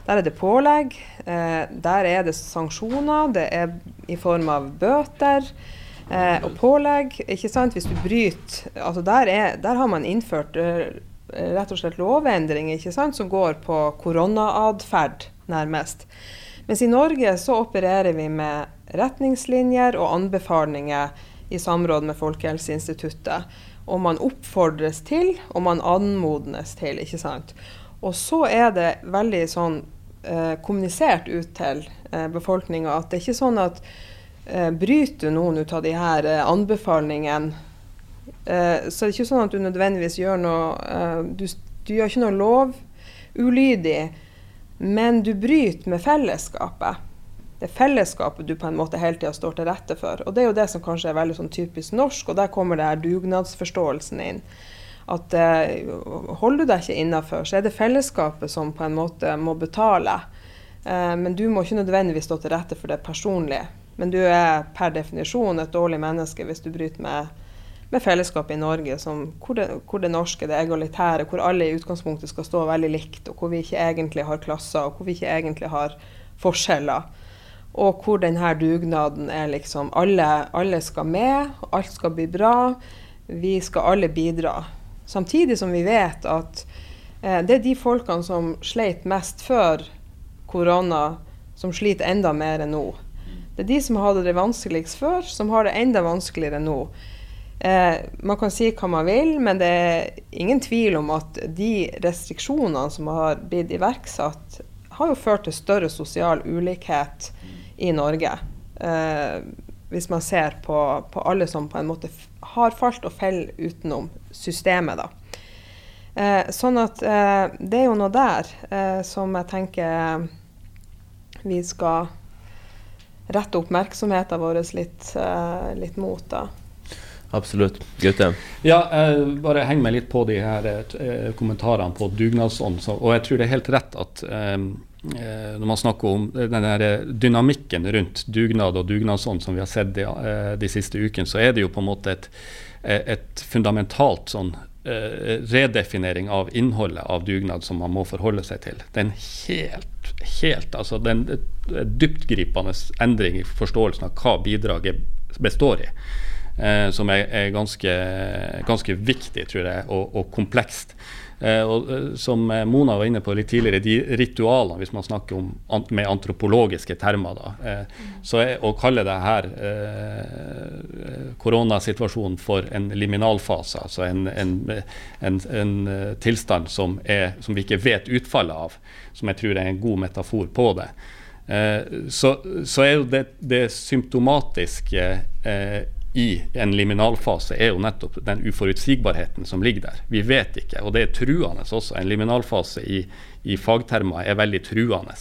der er det pålegg, der er det sanksjoner, det er i form av bøter og pålegg. ikke sant, Hvis du bryter altså der, er, der har man innført rett og slett lovendringer ikke sant, som går på koronaatferd, nærmest. Mens i Norge så opererer vi med retningslinjer og anbefalinger i samråd med Folkehelseinstituttet. Og man oppfordres til, og man anmodnes til. ikke sant? Og så er det veldig sånn eh, kommunisert ut til eh, befolkninga at det er ikke sånn at eh, bryter noen ut av de her eh, anbefalingene, eh, så det ikke sånn at du nødvendigvis gjør noe eh, du, du, gjør ikke noe lovulydig, men du bryter med fellesskapet. Det er fellesskapet du på en måte hele tida står til rette for. Og det er jo det som kanskje er veldig sånn typisk norsk, og der kommer det her dugnadsforståelsen inn at eh, holder du deg ikke innafor, så er det fellesskapet som på en måte må betale. Eh, men du må ikke nødvendigvis stå til rette for det personlig. Men du er per definisjon et dårlig menneske hvis du bryter med, med fellesskapet i Norge, som, hvor, det, hvor, det, norske, det egalitære, hvor alle i utgangspunktet skal stå veldig likt, og hvor vi ikke egentlig har klasser, og hvor vi ikke egentlig har forskjeller. Og hvor denne dugnaden er liksom alle, alle skal med, alt skal bli bra. Vi skal alle bidra. Samtidig som vi vet at eh, det er de folkene som sleit mest før korona, som sliter enda mer enn nå. Det er de som hadde det vanskeligst før, som har det enda vanskeligere nå. Eh, man kan si hva man vil, men det er ingen tvil om at de restriksjonene som har blitt iverksatt, har jo ført til større sosial ulikhet i Norge. Eh, hvis man ser på, på, alle som på en måte har falt og faller utenom systemet, da. Eh, sånn at eh, det er jo noe der eh, som jeg tenker vi skal rette oppmerksomheten vår litt, uh, litt mot. da. Absolutt. Gutte? Ja, eh, bare heng meg litt på de her eh, kommentarene på dugnadsånd. Så, og jeg tror det er helt rett at eh, eh når man snakker om den der dynamikken rundt dugnad og dugnadsånd som vi har sett de, eh, de siste ukene, så er det jo på en måte et, et fundamentalt sånn eh, redefinering av innholdet av dugnad som man må forholde seg til. Det er en helt, helt altså er dyptgripende endring i forståelsen av hva bidraget består i. Eh, som er, er ganske, ganske, viktig, tror jeg, og, og komplekst. Eh, og eh, Som Mona var inne på litt tidligere, de ritualene, hvis man snakker om med antropologiske termer, da, eh, så er, å kalle det her koronasituasjonen for en liminalfase, altså en, en, en, en tilstand som, er, som, vi ikke vet utfallet av, som jeg tror er en god metafor på det. så, så, er jo det, det symptomatiske i en liminalfase, er jo nettopp den uforutsigbarheten som ligger der. Vi vet ikke, og det er truende også. En liminalfase i, i fagtermer er veldig truende.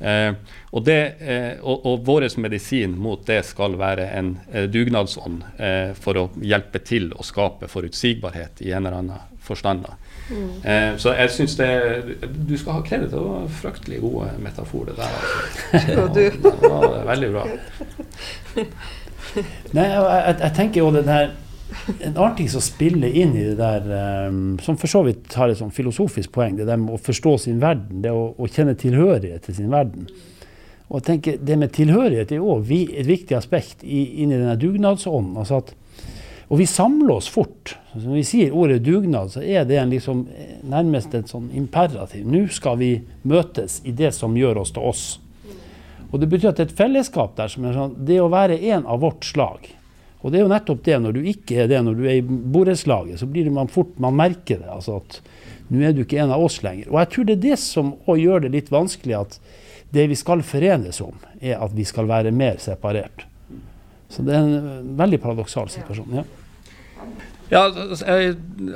Eh, og, det, eh, og, og vår medisin mot det skal være en eh, dugnadsånd eh, for å hjelpe til å skape forutsigbarhet i en eller annen forstand. Mm. Eh, så jeg syns det Du skal ha kreditt. Det var fryktelig gode metafor, det der. Altså. Ja, det var veldig bra. Nei, jeg, jeg, tenker jo det der en annen ting som spiller inn i det der, um, som for så vidt har et sånn filosofisk poeng, det der med å forstå sin verden, det å, å kjenne tilhørighet til sin verden. Og jeg tenker Det med tilhørighet er òg et viktig aspekt i, inn i denne dugnadsånden. Altså at, og vi samler oss fort. Så når vi sier ordet dugnad, så er det en liksom, nærmest et sånn imperativ. Nå skal vi møtes i det som gjør oss til oss. Og Det betyr at det er et fellesskap der som er sånn Det å være en av vårt slag. Og det er jo nettopp det, når du ikke er det når du er i borettslaget, så blir det man fort Man merker det. altså at nå er du ikke en av oss lenger. Og jeg tror det er det som gjør det litt vanskelig at det vi skal forenes om, er at vi skal være mer separert. Så det er en veldig paradoksal situasjon. ja. Ja,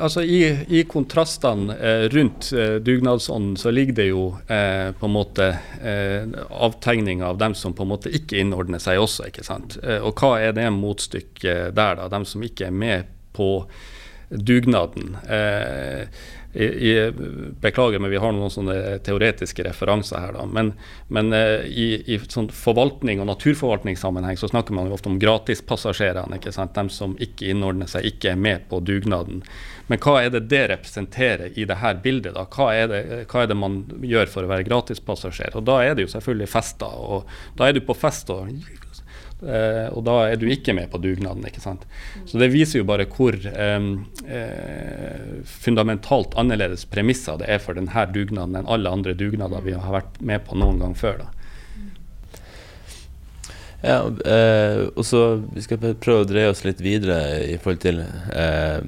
altså I, i kontrastene eh, rundt eh, dugnadsånden så ligger det jo eh, på en måte eh, avtegninger av dem som på en måte ikke innordner seg også. ikke sant? Eh, og hva er det motstykket der, da? Dem som ikke er med på dugnaden. Eh, i, beklager, men vi har noen sånne teoretiske referanser her. Da. Men, men uh, i, i sånn forvaltning og naturforvaltningssammenheng så snakker man jo ofte om gratispassasjerene. ikke sant? De som ikke innordner seg, ikke er med på dugnaden. Men hva er det det representerer i dette bildet? da? Hva er det, hva er det man gjør for å være gratispassasjer? Og Da er det jo selvfølgelig fester. og Da er du på fest og Eh, og da er du ikke med på dugnaden. ikke sant? Så det viser jo bare hvor eh, fundamentalt annerledes premisser det er for denne dugnaden enn alle andre dugnader vi har vært med på noen gang før. da. Ja, eh, og så Vi skal prøve å dreie oss litt videre i forhold til eh,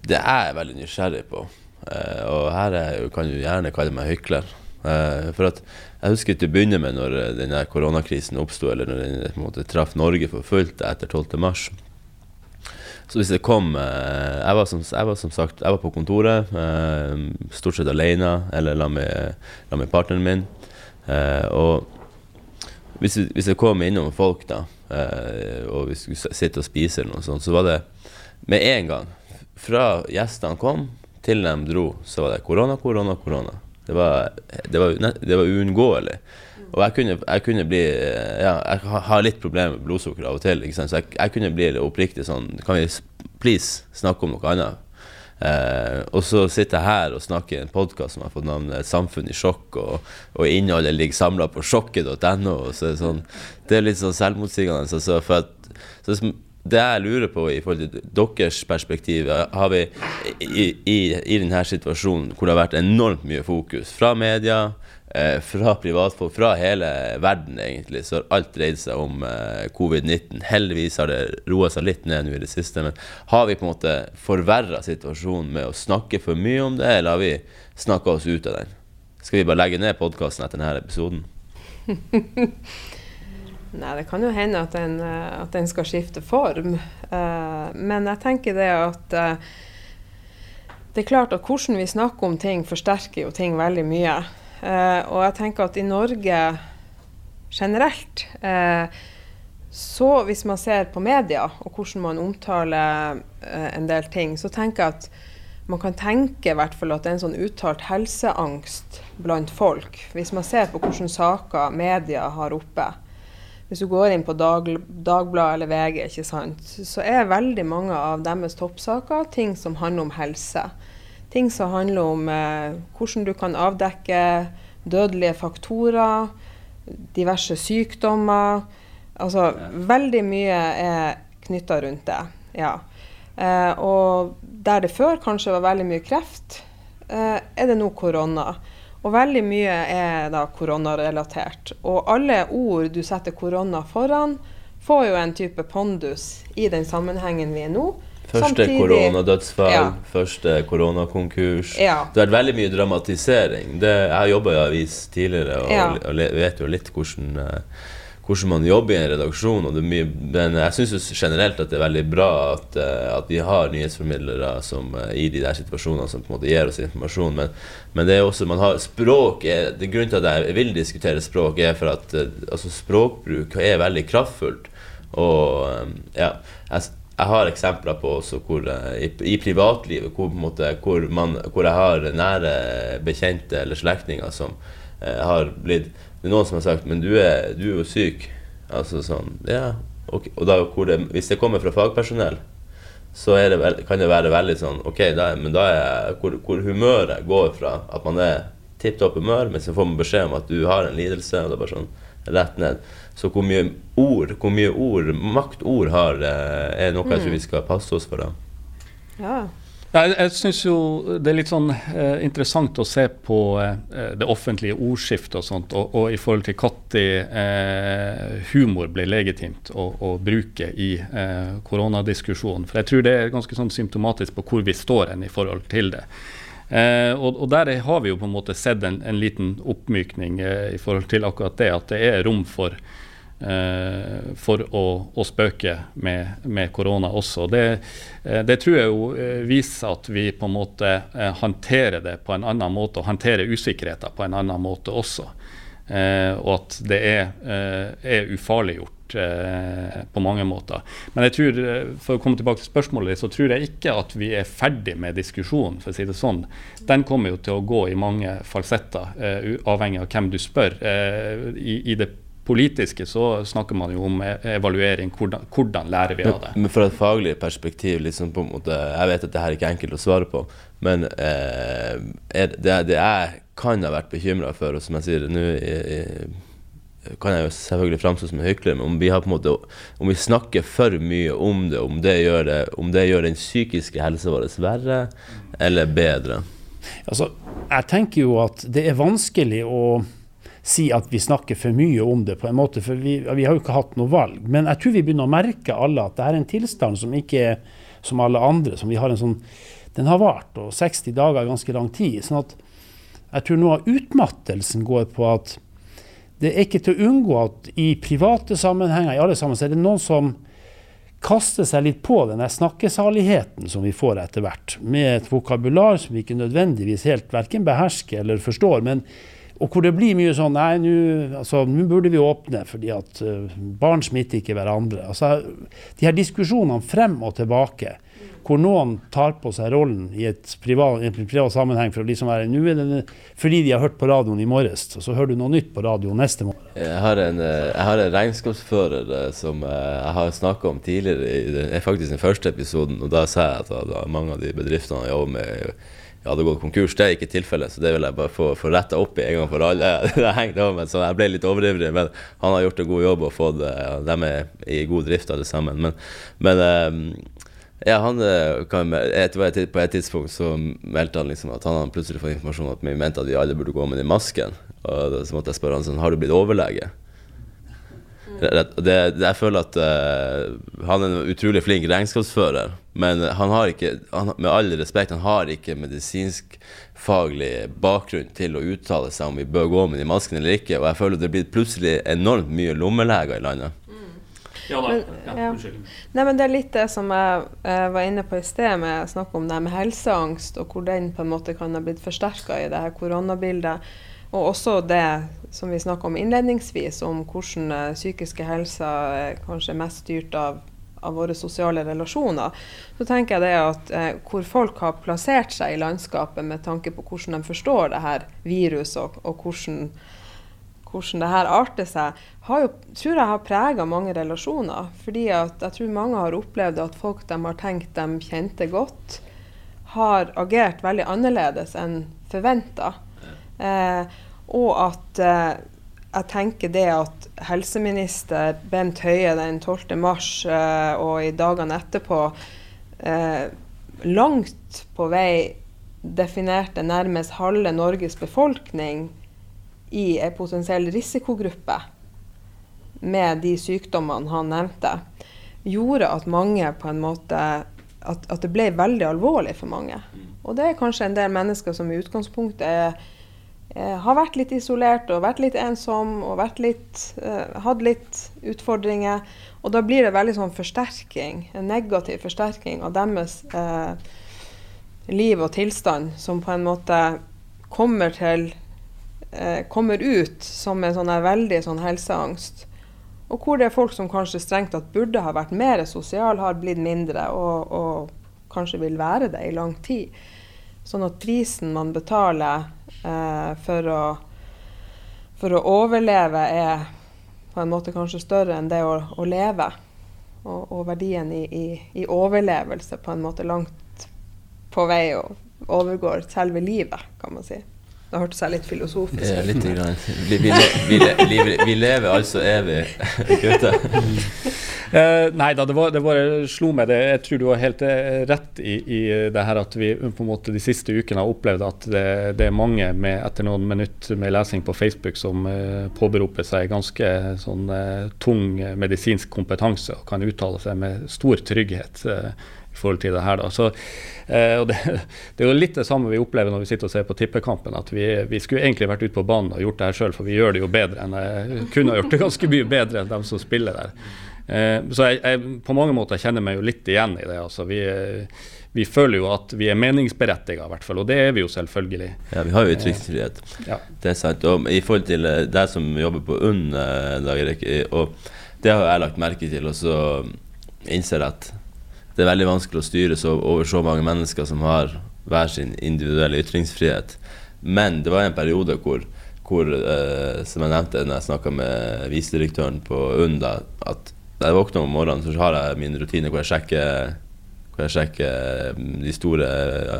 Det jeg veldig nysgjerrig på, eh, og her er, kan du gjerne kalle meg hykler. Eh, for at jeg husker til å begynne med når eh, denne koronakrisen oppsto, eller når den måte traff Norge for fullt etter 12.3. Så hvis det kom eh, jeg var, som, jeg var, som, sagt jeg var på kontoret, stort sett alene, eller la med, la partneren min. og hvis, hvis det kom innom folk, da, og vi skulle sitte og spise, eller noe sånt, så var det med en gang, fra gjestene kom til de dro, så var det korona, korona, korona. Det var, uunngåelig. Og jeg kunne, jeg kunne, bli Ja, jeg har litt problemer med blodsukker av og til, så jeg, jeg, kunne bli oppriktig sånn Kan vi please snakke om noe annet? Eh, og så sitter jeg her og snakker i en podkast som har fått navnet 'Samfunn i sjokk', og, og innholdet ligger samla på sjokket.no. Så det er, sånn, det er litt sånn selvmotsigende. Altså, for at, så det jeg lurer på i forhold til deres perspektiv, har vi i, i, i denne situasjonen hvor det har vært enormt mye fokus fra media, eh, fra privatfolk, fra hele verden egentlig, så har alt dreid seg om eh, covid-19. Heldigvis har det roa seg litt ned nå i det siste, men har vi på en måte forverra situasjonen med å snakke for mye om det, eller har vi snakka oss ut av den? Skal vi bare legge ned podkasten etter denne episoden? Nei, det kan jo hende at den, eh, at den skal skifte form. Uh, men jeg tenker det at uh, det er klart at hvordan vi snakker om ting, forsterker jo ting veldig mye. Uh, og jeg tenker at i Norge generelt så hvis man ser på media og hvordan man omtaler en del ting, så tenker jeg at man kan tenke i hvert fall at det er en sånn uttalt helseangst blant folk. Hvis man ser på hvilke saker media har oppe. Hvis du går inn på Dag, Dagbladet eller VG, ikke sant, så er veldig mange av deres toppsaker ting som handler om helse. Ting som handler om eh, hvordan du kan avdekke dødelige faktorer, diverse sykdommer. Altså ja. veldig mye er knytta rundt det. Ja. Eh, og der det før kanskje var veldig mye kreft, eh, er det nå korona. Og veldig mye er da koronarelatert. Og alle ord du setter korona foran, får jo en type pondus i den sammenhengen vi er nå. Første koronadødsfall, ja. første koronakonkurs. Ja. Det har vært veldig mye dramatisering. Det, jeg har jobba i avis tidligere og, ja. og, vet jo litt hvordan uh, hvordan man jobber i en redaksjon. mye, Men jeg syns generelt at det er veldig bra at, eh, at vi har nyhetsformidlere som, eh, i de der situasjonene som på en måte gir oss informasjon. Men, men det er også man har språk er, det Grunnen til at jeg vil diskutere språk, er for at eh, altså, språkbruk er veldig kraftfullt. Og ja, jeg, jeg har eksempler på også hvor, i, i privatlivet hvor, måte, hvor, man, hvor, jeg har nære bekjente eller slektninger som har blitt det er noen som har sagt Men du er, du er jo syk. Altså sånn Ja. Okay. Og da, det, hvis det kommer fra fagpersonell, så det vel, kan det være veldig sånn Ok, da, men da er hvor, hvor humøret går fra at man er tipp topp humør, men så får man beskjed om at du har en lidelse, og det er bare sånn rett ned. Så hvor mye ord, hvor mye ord, maktord har, eh, er noe jeg tror vi skal passe oss for. da. Ja. Jeg, jeg syns jo det er litt sånn eh, interessant å se på eh, det offentlige ordskiftet og sånt, og, og i forhold til når eh, humor blir legitimt å, å bruke i eh, koronadiskusjonen. For jeg tror det er ganske sånn symptomatisk på hvor vi står hen i forhold til det. Eh, og, og, der har vi jo på en måte sett en, en liten oppmykning eh, i forhold til akkurat det, at det er rom for for å, å, spøke med, med korona også. Det, eh, det, tror jeg jo eh, viser at vi på en måte håndterer det på en annen måte, og håndterer usikkerheten på en annen måte også. og at det er, er ufarliggjort på mange måter. Men jeg tror, for å komme tilbake til spørsmålet, så tror jeg ikke at vi er ferdig med diskusjonen. for å si det sånn. Den kommer jo til å gå i mange falsetter, avhengig av hvem du spør. i, i det politiske så snakker man jo om e- evaluering. Hvordan, hvordan lærer vi av det? Men, Fra et faglig perspektiv, liksom på en måte, jeg vet at det her ikke er enkelt å svare på, men eh, det, det, jeg kan ha vært bekymra for, og som jeg sier nå kan jeg jo selvfølgelig framstå som en hykler, men om vi, har på en måte, om vi snakker for mye om det, om det gjør, det, om det gjør den psykiske helsa vår verre eller bedre? Altså, jeg tenker jo at det er vanskelig å si at vi snakker for mye om det, på en måte, for vi, vi, har jo ikke hatt noe valg. Men jeg tror vi begynner å merke alle at det er en tilstand som ikke er som alle andre. som vi har en sånn, Den har vart, og 60 dager er ganske lang tid. sånn at jeg tror noe av utmattelsen går på at det er ikke til å unngå at i private sammenhenger, i alle sammen, så er det noen som kaster seg litt på denne snakkesaligheten som vi får etter hvert, med et vokabular som vi ikke nødvendigvis helt verken behersker eller forstår. men og hvor det blir mye sånn Nei, nå altså, burde vi åpne, fordi at uh, barn smitter ikke hverandre. Altså, de her diskusjonene frem og tilbake, hvor noen tar på seg rollen i et privat, en privat sammenheng for å liksom være nå er det fordi de har hørt på radioen i morges, og så hører du noe nytt på radioen neste morgen. Jeg har en, eh, jeg har en regnskapsfører eh, som jeg har snakka om tidligere, i den, faktisk den første episoden, og da sa jeg at mange av de bedriftene jeg jobber med hadde gått konkurs. Det er ikke tilfellet, så det vil jeg bare få, få retta opp i en gang for alle. det hengte meg, så Jeg ble litt overivrig, men han har gjort en god jobb og fått ja, dem er i god drift alle sammen. Men, men Ja, han eh, kan, et, På et tidspunkt så meldte han liksom at han hadde plutselig fått informasjon om at vi mente at vi alle burde gå med den masken. Og så måtte jeg spørre han sånn Har du blitt overlege? Det, det, jeg føler at uh, han er en utrolig flink regnskapsfører, men han har ikke, han, med all respekt, han har ikke medisinsk-faglig bakgrunn til å uttale seg om vi bør gå med de maskene eller ikke. Og jeg føler det blir plutselig enormt mye lommeleger i landet. Ja, men, ja. Nei, men Det er litt det som jeg, jeg var inne på i sted, med snakk om det med helseangst, og hvor den på en måte kan ha blitt forsterka i det her koronabildet. Og også det som vi snakka om innledningsvis, om hvordan uh, psykiske helser er kanskje mest styrt av, av, våre sosiale relasjoner. Så tenker jeg det at eh, hvor folk har plassert seg i landskapet med tanke på hvordan de forstår det her viruset, og, og hvordan hvordan det her arter seg, har jo, tror jeg har prega mange relasjoner. Fordi at jeg tror mange har opplevd at folk de har tenkt de kjente godt, har agert veldig annerledes enn forventa. Eh, og at eh, jeg tenker det at helseminister Bent Høie den 12. mars eh, og i dagene etterpå eh, langt på vei definerte nærmest halve Norges befolkning i en potensiell risikogruppe med de sykdommene han nevnte, gjorde at mange på en måte at, at, det ble veldig alvorlig for mange. Og det er kanskje en del mennesker som i utgangspunktet er, er, har vært litt isolert og vært litt ensom og vært litt, eh, hatt litt utfordringer. Og da blir det veldig sånn forsterking, en negativ forsterking av deres eh, liv og tilstand, som på en måte kommer til eh, kommer ut som en sånn veldig sånn helseangst. Og hvor det er folk som kanskje strengt tatt burde ha vært mer sosial, har blitt mindre og, og kanskje vil være det i lang tid. Sånn at prisen man betaler eh, for, å, for, å, overleve, er på en måte kanskje større enn det å, å leve. Og, og verdien i, i, i, overlevelse på en måte langt på vei og overgår selve livet, kan man si. Det hørtes jeg litt filosofisk ut. Ja, litt grann. Vi, vi, vi, vi, lever altså evig, gutter. Uh, nei da, det, var, det bare slo meg det. Jeg tror du har helt uh, rett i, i, det her at vi på en måte de siste ukene har opplevd at det, det er mange med, etter noen minutter med lesing på Facebook som uh, påberoper seg ganske sånn tung medisinsk kompetanse og kan uttale seg med stor trygghet i forhold til det her. da. Så, eh, og det, det, er jo litt det samme vi opplever når vi sitter og ser på tippekampen. At vi, vi skulle egentlig vært ute på banen og gjort det her sjøl, for vi gjør det jo bedre enn kunne ha gjort det ganske mye bedre enn dem som spiller der. Eh, så jeg, jeg, på mange måter kjenner meg jo litt igjen i det. altså vi vi føler jo at vi er meningsberettiga, i hvert fall, og det er vi jo selvfølgelig. Ja, vi har jo ytringsfrihet. Ja. Det er sant. Og i forhold til eh, deg som jobber på UNN, eh, Dag Erik, og det har jeg lagt merke til, og så innser jeg at det er veldig vanskelig å styre så, over så mange mennesker som har hver sin individuelle ytringsfrihet. Men det var en periode hvor, hvor eh, som jeg nevnte når jeg snakka med visedirektøren på UNN, at da jeg våkner om morgenen, så har jeg min rutine hvor jeg sjekker, hvor jeg sjekker mm, de store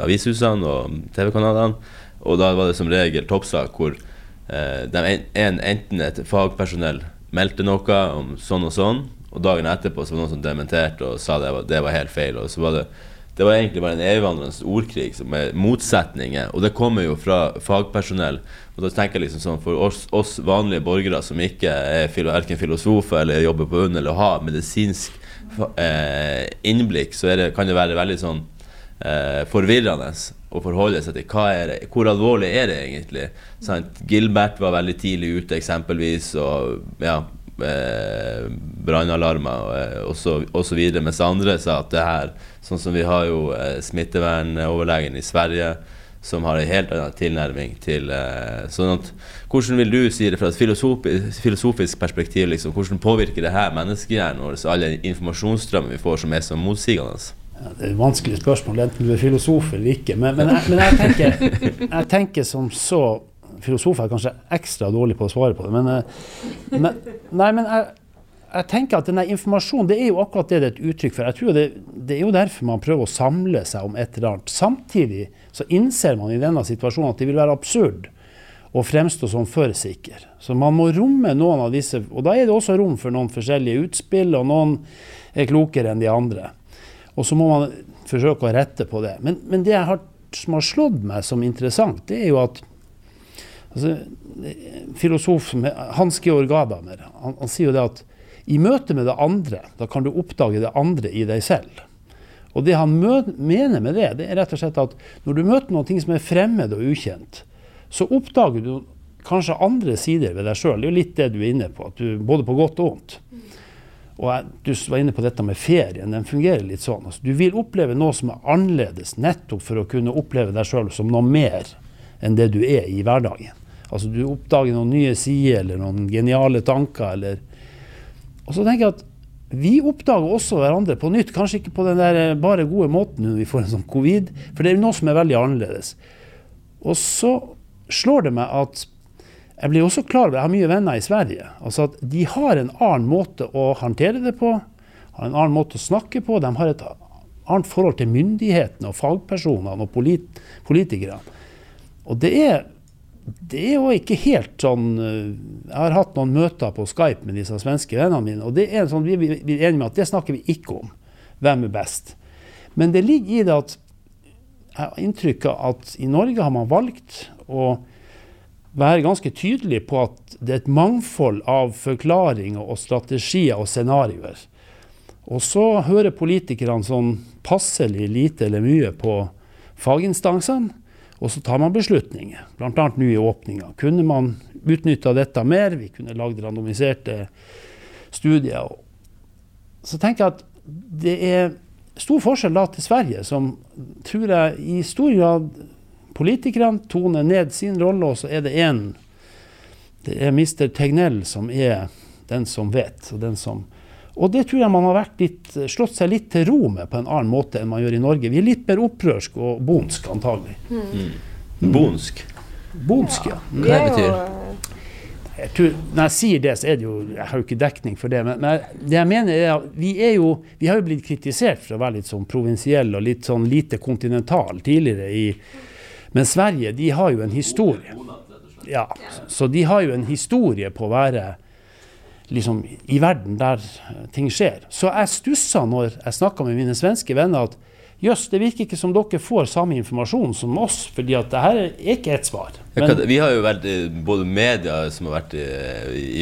avishusene og TV-kanalene. Og da var det som regel toppsak hvor eh, de en, enten et fagpersonell meldte noe om sånn og sånn, og dagen etterpå så var det noen som dementerte og sa det var, det var helt feil. Og så var det det var egentlig bare en evigvandrende ordkrig med motsetninger. Og det kommer jo fra fagpersonell. Og da tenker jeg liksom sånn For oss, oss vanlige borgere som ikke er verken filosofer eller jobber på UNN eller har medisinsk eh, innblikk, så det, kan det være veldig sånn eh, forvirrende å forholde seg til hva er det, hvor alvorlig er det egentlig. Sant? Gilbert var veldig tidlig ute, eksempelvis. Og ja, eh, brannalarmer osv. videre, mens andre sa at det her Sånn som vi har jo eh, smittevernoverlegen i Sverige som har en helt annen tilnærming til eh, sånn at, Hvordan vil du si det fra et filosofisk, filosofisk perspektiv? Liksom, hvordan påvirker det her menneskehjernen vår, alle informasjonsstrømmer vi får som er så motsigende? Ja, det er et vanskelig spørsmål, enten du er filosof eller ikke. Men, men, jeg, men jeg, tenker, jeg, tenker, som så filosofer er kanskje ekstra dårlige på å svare på det. Men, eh, men nei, men jeg, jeg, tenker at denne informasjonen det er jo akkurat det det er et uttrykk for. Jeg tror det, det, er jo derfor man prøver å samle seg om et eller annet. Samtidig så innser man i denne situasjonen at det vil være absurd å fremstå som for sikker. Så man må romme noen av disse, og da er det også rom for noen forskjellige utspill, og noen er klokere enn de andre. Og så må man forsøke å rette på det. Men, men det har, som har slått meg som interessant, det er jo at altså, Filosof Hans Georg Gadamer han, han sier jo det at i møte med det andre, da kan du oppdage det andre i deg selv. Og det han mener med det, det er rett og slett at når du møter noe som er fremmed og ukjent, så oppdager du kanskje andre sider ved deg sjøl. Det er jo litt det du er inne på, du, både på godt og vondt. Og jeg, Du var inne på dette med ferien. Den fungerer litt sånn. Altså, du vil oppleve noe som er annerledes, nettopp for å kunne oppleve deg sjøl som noe mer enn det du er i hverdagen. Altså Du oppdager noen nye sider eller noen geniale tanker. eller Og så tenker jeg at vi oppdager også hverandre på nytt. Kanskje ikke på den der eh, bare gode måten når vi får en sånn covid, for det er noe som er veldig annerledes. Og så slår det meg at jeg blir også klar over, jeg har mye venner i Sverige, altså at de har en annen måte å håndtere det på. Har en annen måte å snakke på. De har et annet forhold til myndighetene og fagpersonene og polit politikerne. Og det er, det er jo ikke helt sånn eh, Jeg har hatt noen møter på Skype med disse svenske vennene mine, og det er sånn, vi er enige med at det snakker vi ikke om. Hvem er best? Men det ligger i det at jeg har inntrykk av at i Norge har man valgt å være ganske tydelig på at det er et mangfold av forklaringer og strategier og scenarioer. Og så hører politikerne sånn passelig lite eller mye på faginstansene, og så tar man beslutninger. Bl.a. nå i åpninga. Kunne man utnytta dette mer? Vi kunne lagd randomiserte studier. Så tenker jeg at det er stor forskjell da til Sverige, som tror jeg i stor grad Politikerne toner ned sin rolle, og så er det én Det er Mr. Tegnell som er den som vet. Og, den som, og det tror jeg man har litt, slått seg litt til ro med på en annen måte enn man gjør i Norge. Vi er litt mer opprørsk og bonsk, antagelig. Mm. Mm. Bonsk? Bonsk, ja. Mm. Hva det betyr jeg tror, når jeg sier det, så er det jo Jeg har jo ikke dekning for det. Men, men det jeg mener er at vi er jo Vi har jo blitt kritisert for å være litt sånn provinsielle og litt sånn lite kontinental tidligere i men Sverige de har jo en historie. Ja, så de har jo en historie på å være liksom, i verden der ting skjer. Så jeg stussa når jeg snakka med mine svenske venner at jøss, det virker ikke som dere får samme informasjon som oss, fordi at det her er ikke ett svar. Men, vi har jo vært både media som har vært i,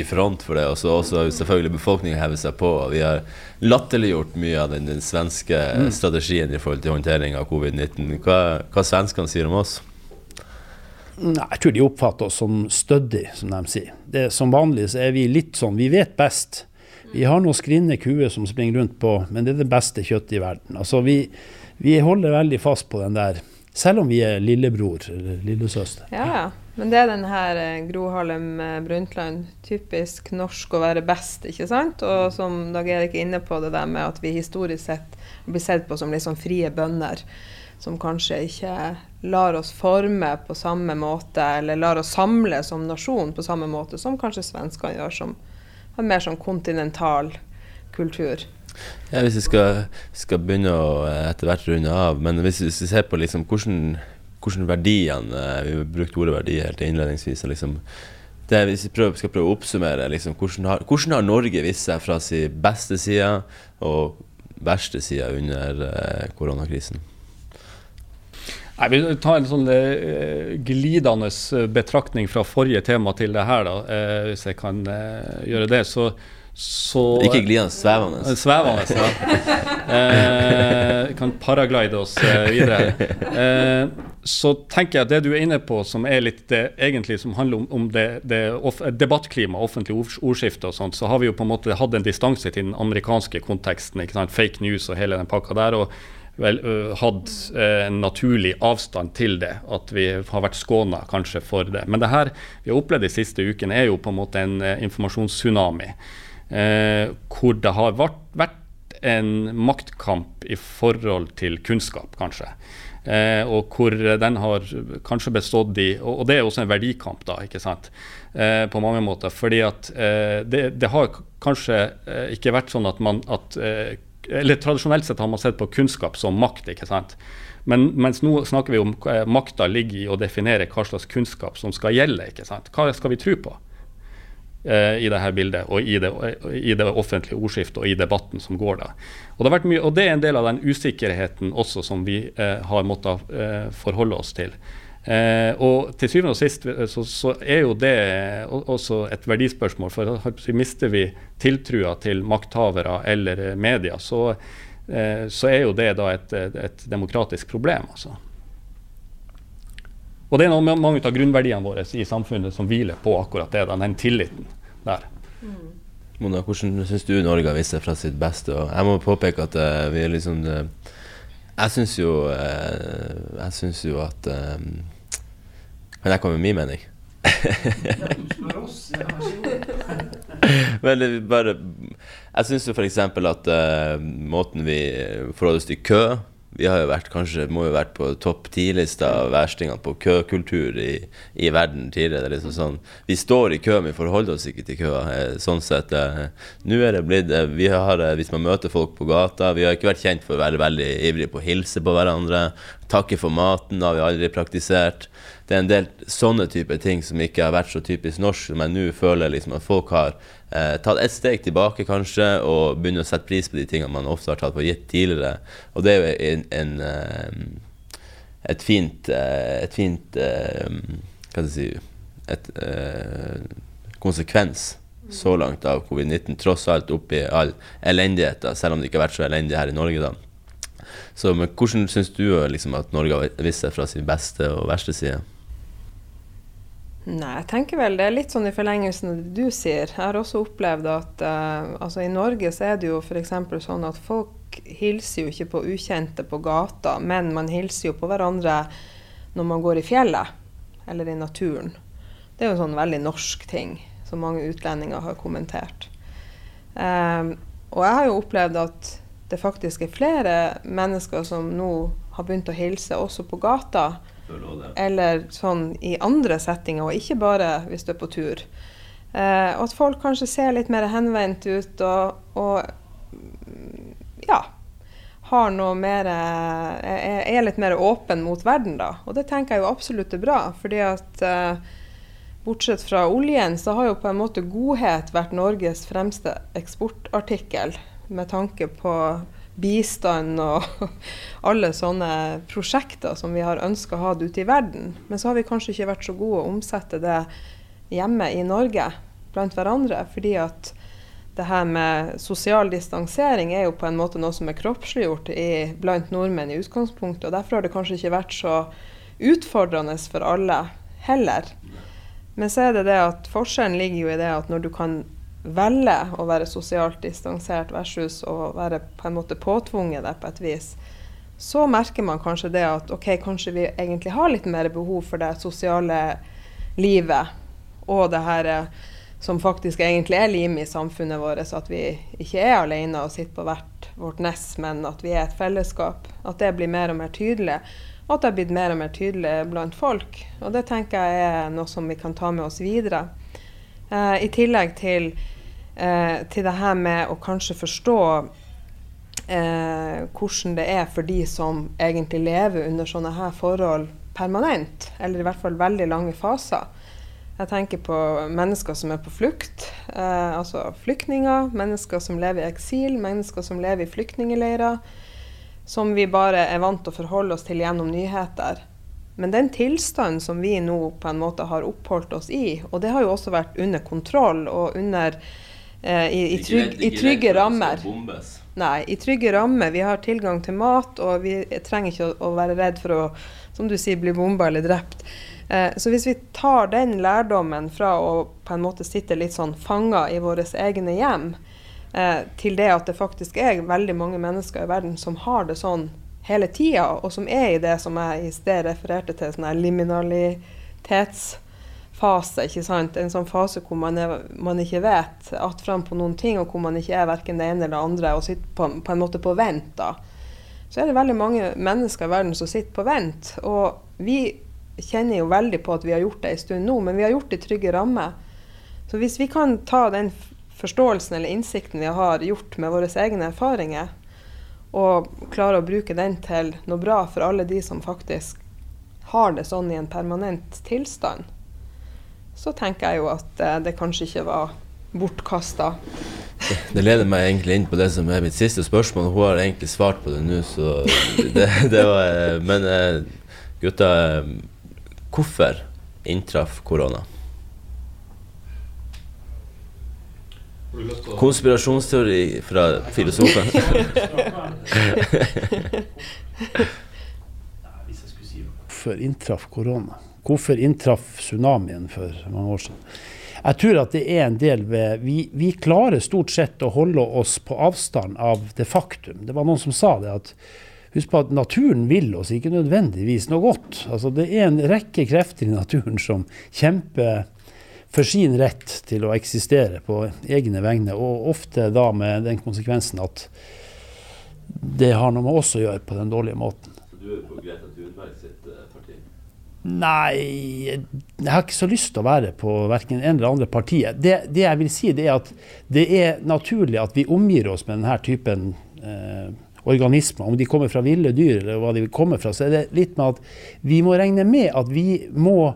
i front for det, og så også selvfølgelig befolkningen hevet seg på. Vi har latterliggjort mye av den, den svenske mm. strategien i forhold til håndtering av covid-19. Hva, hva svenskene sier om oss? Jeg tror de oppfatter oss som stødig, som de sier. Det, som vanlig så er vi litt sånn, vi vet best. Vi har noen skrinne kuer som springer rundt på, men det er det beste kjøttet i verden. Altså vi, vi holder veldig fast på den der, selv om vi er lillebror eller lillesøster. Ja, men det er den her eh, Gro Harlem eh, Brundtland, typisk norsk å være best, ikke sant? Og som Dag Erik er inne på, det der med at vi historisk sett blir sett på som litt sånn frie bønder som kanskje ikke lar oss forme på samme måte, eller lar oss samle som nasjon på samme måte som kanskje svenskene gjør, som har mer sånn kontinental kultur. Ja, Hvis vi skal, skal, begynne å etter hvert runde av, men hvis vi ser på liksom hvordan, hvordan verdiene eh, Vi brukte ordet verdi helt innledningsvis. Liksom, det, hvis vi prøver, skal prøve å oppsummere, liksom, hvordan, har, hvordan har Norge vist seg fra sin beste side og verste side under eh, koronakrisen? Jeg vil ta en sånn eh, glidende eh, betraktning fra forrige tema til det her, da, eh, hvis jeg kan eh, gjøre det. Så, så Ikke glidende, svevende. Eh, svevende, ja. eh, kan paraglide oss videre. så tenker jeg at det du er inne på, som er litt det egentlig som handler om, om det, det off debattklima, offentlig ordskifte og sånt, så har vi jo på en måte hatt en distanse til den amerikanske konteksten. ikke sant, Fake news og hele den pakka der. og vel, hatt en naturlig avstand til det. At vi har vært skåna kanskje for det. Men det her vi har opplevd de siste ukene, er jo på en måte en informasjonstsunami. Eh, hvor det har vært en maktkamp i forhold til kunnskap, kanskje. Eh, og hvor den har kanskje bestått i Og, det er også en verdikamp, da, ikke sant. Eh, på mange måter. Fordi at eh, det, det, har kanskje ikke vært sånn at man at eller Tradisjonelt sett har man sett på kunnskap som makt. ikke sant? Men mens nå snakker vi om eh, makta ligger i å definere hva slags kunnskap som skal gjelde. ikke sant? Hva skal vi tro på? eh, i dette bildet, og i det, i det, offentlige ordskiftet og i debatten som går da. Og det, mye, og det, er en del av den usikkerheten også som vi eh, har måttet eh, forholde oss til. Eh, og til syvende og sist eh, så, så, er jo det også et verdispørsmål. For mister vi tiltrua til makthavere eller media, så, eh, så er jo det da et, et demokratisk problem. altså. Og det er noe, mange av grunnverdiene våre i samfunnet som hviler på akkurat det, den tilliten der. Mm. Mona, hvordan syns du Norge har vist seg fra sitt beste? Og jeg må påpeke at uh, vi er liksom uh, Jeg syns jo uh, Jeg syns jo at Kan jeg komme med min mening? Men bare Jeg syns jo f.eks. at måten vi forholder oss til kø vi har jo vært kanskje må jo vært på topp ti-lista av verstingene på køkultur i, i verden tidligere. Er liksom sånn, vi står i kø, men vi forholder oss ikke til køa. Eh, sånn sett, eh, Nå er det blitt eh, vi har, Hvis man møter folk på gata Vi har ikke vært kjent for å være veldig ivrige på å hilse på hverandre. Takke for maten har vi aldri praktisert. Det er en del sånne type ting som ikke har vært så typisk norsk, jeg nå føler liksom at folk har eh, tatt et steg tilbake, kanskje, og begynner å sette pris på de tingene man ofte har tatt for gitt tidligere. Og det er jo en, en, eh, et fint, eh, et fint eh, Hva skal jeg si Et konsekvens så langt av covid-19, tross alt oppi all elendigheten, selv om det ikke har vært så elendig her i Norge, da. Så hvordan syns du liksom, at Norge har vist seg fra sin beste og verste side? Nei, jeg tenker vel det er litt sånn i forlengelsen av det du sier. Jeg har også opplevd at uh, altså i Norge så er det jo f.eks. sånn at folk hilser jo ikke på ukjente på gata, men man hilser jo på hverandre når man går i fjellet eller i naturen. Det er jo en sånn veldig norsk ting som mange utlendinger har kommentert. Um, og jeg har jo opplevd at det faktisk er flere mennesker som nå har begynt å hilse også på gata eller sånn i andre settinger, og ikke bare hvis du er på tur. Eh, og at folk kanskje ser litt mer henvendt ut og, og ja har noe mer er, er, litt mer åpen mot verden, da. Og det tenker jeg jo absolutt er bra. fordi at eh, bortsett fra oljen, så har jo på en måte godhet vært Norges fremste eksportartikkel med tanke på bistand og alle sånne prosjekter som vi har ønska å ha ute i verden. Men så har vi kanskje ikke vært så gode å omsette det hjemme i Norge blant hverandre. fordi at det her med sosial distansering er jo på en måte noe som er kroppsliggjort i, blant nordmenn i utgangspunktet. og Derfor har det kanskje ikke vært så utfordrende for alle heller. Men så er det det at forskjellen ligger jo i det at når du kan velger å være sosialt distansert versus å være på en måte påtvunget det på et vis, så merker man kanskje det at ok, kanskje vi egentlig har litt mer behov for det sosiale livet og det her eh, som faktisk egentlig er limet i samfunnet vårt, at vi ikke er alene og sitter på hvert vårt ness, men at vi er et fellesskap. At det blir mer og mer tydelig. Og at det har blitt mer og mer tydelig blant folk. Og det tenker jeg er noe som vi kan ta med oss videre. Uh, I tillegg til, uh, til det her med å kanskje forstå uh, hvordan det er for de som egentlig lever under sånne her forhold permanent, eller i hvert fall veldig lange faser. Jeg tenker på mennesker som er på flukt, altså flyktninger, mennesker som lever i eksil, mennesker som lever i flyktningleirer, som vi bare er vant til å forholde oss til gjennom nyheter. Men den tilstanden som vi nå på en måte har oppholdt oss i, og det har jo også vært under kontroll og under eh, i, i, trygg, i, trygge rammer. Nei, i trygge rammer. Vi har tilgang til mat, og vi trenger ikke å, å være redd for å som du sier, bli bomba eller drept. Eh, så hvis vi tar den lærdommen fra å på en måte sitte litt sånn fanga i våre egne hjem, eh, til det at det faktisk er veldig mange mennesker i verden som har det sånn hele tida, og som er i det som jeg i sted refererte til, sånn liminalitetsfase. ikke sant? En sånn fase hvor man, er, man ikke vet att fram på noen ting, og hvor man ikke er verken det ene eller det andre, og sitter på, på en måte på vent. da. Så er det veldig mange mennesker i verden som sitter på vent. Og vi kjenner jo veldig på at vi har gjort det en stund nå, men vi har gjort det i trygge rammer. Så hvis vi kan ta den forståelsen eller innsikten vi har gjort med våre egne erfaringer, og klare å bruke den til noe bra for alle de som faktisk har det sånn i en permanent tilstand, så tenker jeg jo at eh, det kanskje ikke var bortkasta. Det leder meg egentlig inn på det som er mitt siste spørsmål. Hun har egentlig svart på det nå, så det, det var eh, Men eh, gutta, hvorfor inntraff korona? Konspirasjonsteori fra filosofen. Hvorfor inntraff korona? Hvorfor inntraff tsunamien for mange år siden? Jeg tror at det er en del ved vi, vi, klarer stort sett å holde oss på avstand av det faktum. Det var noen som sa det at Husk på at naturen vil oss ikke nødvendigvis noe godt. Altså Det er en rekke krefter i naturen som kjemper for sin rett til å eksistere på egne vegne, og ofte da med den konsekvensen at det har noe med oss å gjøre på den dårlige måten. Så du er på Greta Thunberg sitt eh, parti? Nei, jeg har ikke så lyst til å være på verken en eller andre partiet. Det, det, jeg vil si, det er at det er naturlig at vi omgir oss med denne typen eh, organismer. Om de kommer fra ville dyr eller hva de kommer fra, så er det litt med at vi må regne med at vi må,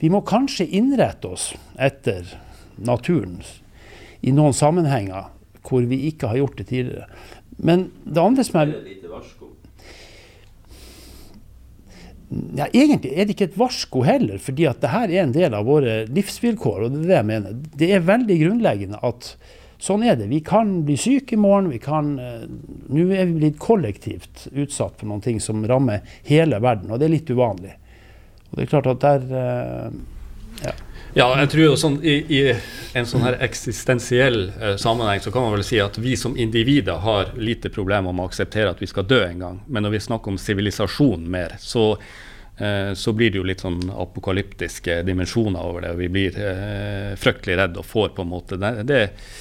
vi må kanskje innrette oss etter naturen i noen sammenhenger hvor vi ikke har gjort det tidligere. Men det andre som er ja, Egentlig er det ikke et varsko heller, fordi at dette er en del av våre livsvilkår. og Det er det jeg mener. Det er veldig grunnleggende at sånn er det. Vi kan bli syke i morgen. vi kan, uh, Nå er vi blitt kollektivt utsatt for noen ting som rammer hele verden, og det er litt uvanlig. Og det er klart at der uh, ja. Ja, jeg tror jo sånn, i, i, en sånn her eksistensiell eh, sammenheng så kan man vel si at vi som individer har lite problemer med å akseptere at vi skal dø en gang. Men når vi snakker om sivilisasjon mer, så, eh, så, blir det jo litt sånn apokalyptiske dimensjoner over det. og Vi blir eh, fryktelig redde og får på en måte det, det eh,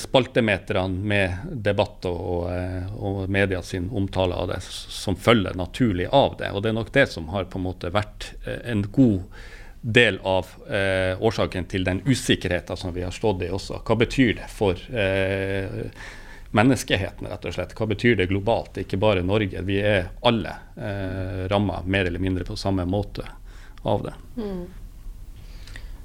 spaltemeterne med debatt og, eh, og media sin omtale av det som følger naturlig av det. Og det er nok det som har på en måte vært eh, en god del av eh, årsaken til den usikkerheten som vi har stått i også. Hva betyr det for eh, menneskeheten, rett og slett? Hva betyr det globalt, ikke bare Norge? Vi er alle eh, ramma mer eller mindre på samme måte av det. Mm.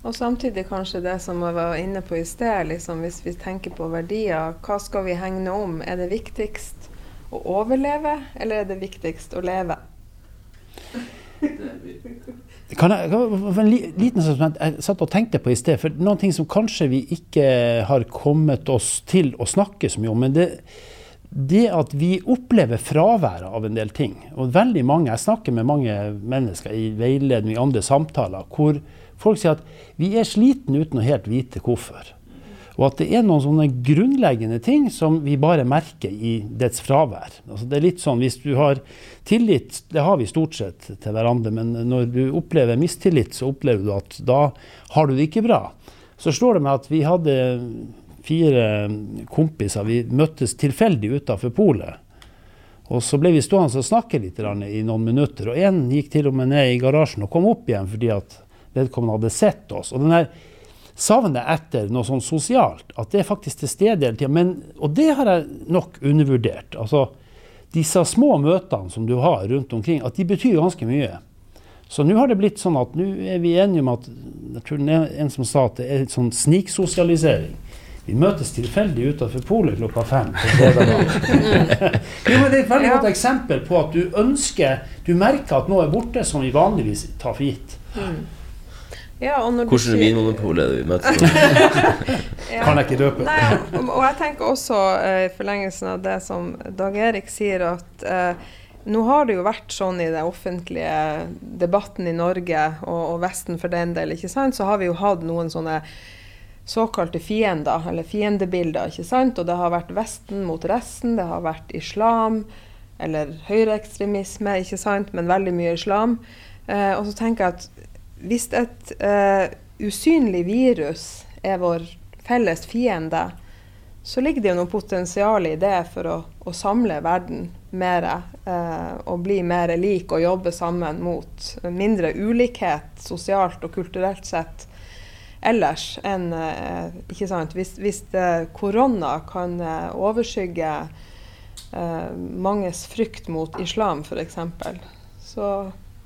Og samtidig kanskje det som jeg var inne på i sted, liksom, hvis vi tenker på verdier, hva skal vi hegne om? Er det viktigst å overleve, eller er det viktigst å leve? Kan jeg, kan en liten som jeg satt og tenkte på i sted, for noen ting som kanskje vi ikke har kommet oss til å snakke så mye om. men det, det at vi opplever fraværet av en del ting. Og veldig mange, Jeg snakker med mange mennesker i veiledning i andre samtaler hvor folk sier at vi er slitne uten å helt vite hvorfor. Og at det er noen sånne grunnleggende ting som vi bare merker i dets fravær. Altså det er litt sånn hvis du har tillit, det har vi stort sett til hverandre, men når du opplever mistillit, så opplever du at da har du det ikke bra. Så slår det meg at vi hadde fire kompiser. Vi møttes tilfeldig utafor polet. Og så ble vi stående og snakke litt i noen minutter. Og én gikk til og med ned i garasjen og kom opp igjen fordi at vedkommende hadde sett oss. Og den der savnet etter noe sånn sosialt. At det er faktisk til stede hele tida. Og det har jeg nok undervurdert. Altså, disse små møtene som du har rundt omkring, at de betyr ganske mye. Så nå har det blitt sånn at nå er vi enige om at jeg tror det er en som sa at det er sånn sniksosialisering. Vi møtes tilfeldig utenfor polet klokka fem. jo, men det er et veldig godt eksempel på at du ønsker Du merker at noe er borte som vi vanligvis tar for gitt. Mm. Ja, Hvordan sier... vinmonopol er det vi møtes på? ja. Kan jeg ikke røpe. Nei, og, og, jeg tenker også uh, i forlengelsen av det som Dag Erik sier, at uh, nå har det jo vært sånn i den offentlige debatten i Norge, og, og, Vesten for den del, ikke sant, så har vi jo hatt noen sånne såkalte fiender, eller fiendebilder, ikke sant. Og det har vært Vesten mot resten, det har vært islam, eller høyreekstremisme, ikke sant, men veldig mye islam. Uh, og så tenker jeg at hvis et uh, usynlig virus er vår felles fiende, så ligger det jo noe potensial i det for å, å samle verden mer uh, og bli mer lik og jobbe sammen mot mindre ulikhet sosialt og kulturelt sett ellers enn uh, ikke sant? Hvis, hvis korona kan overskygge manges frykt mot islam f.eks., så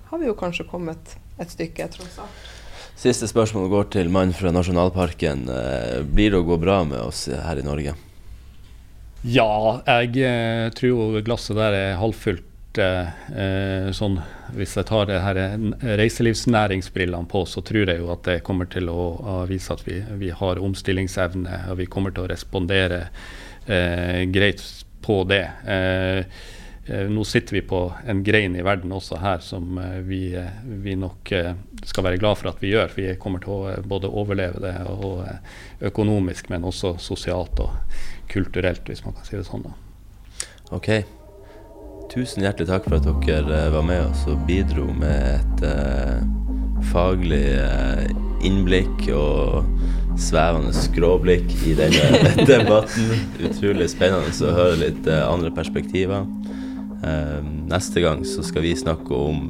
har vi jo kanskje kommet et stykke, tross alt. Siste spørsmål går til mannen fra nasjonalparken. Eh, blir det å gå bra med oss her i Norge? Ja, jeg eh, tror glasset der er halvfullt. Eh, sånn, hvis jeg tar det her reiselivsnæringsbrillene på, så tror jeg jo at det kommer til å, vise at vi, vi, har omstillingsevne, og vi kommer til å respondere eh, greit på det. Eh, nå sitter vi på en grein i verden også her som eh, vi, eh, vi, nok skal være glad for at vi gjør. Vi kommer til å både overleve det og økonomisk, men også sosialt og kulturelt, hvis man kan si det sånn. da. Ok. Tusen hjertelig takk for at dere var med oss og bidro med et uh, faglig uh, innblikk og svevende skråblikk i denne debatten. Utrolig spennende å høre litt uh, andre perspektiver. Ehm, neste gang så skal vi snakke om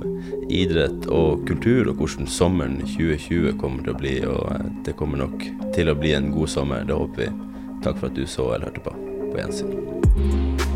idrett og kultur, og hvordan sommeren 2020 kommer til å bli. Og eh, det kommer nok til å bli en god sommer, det håper vi. Takk for at du så eller hørte på. På gjensyn.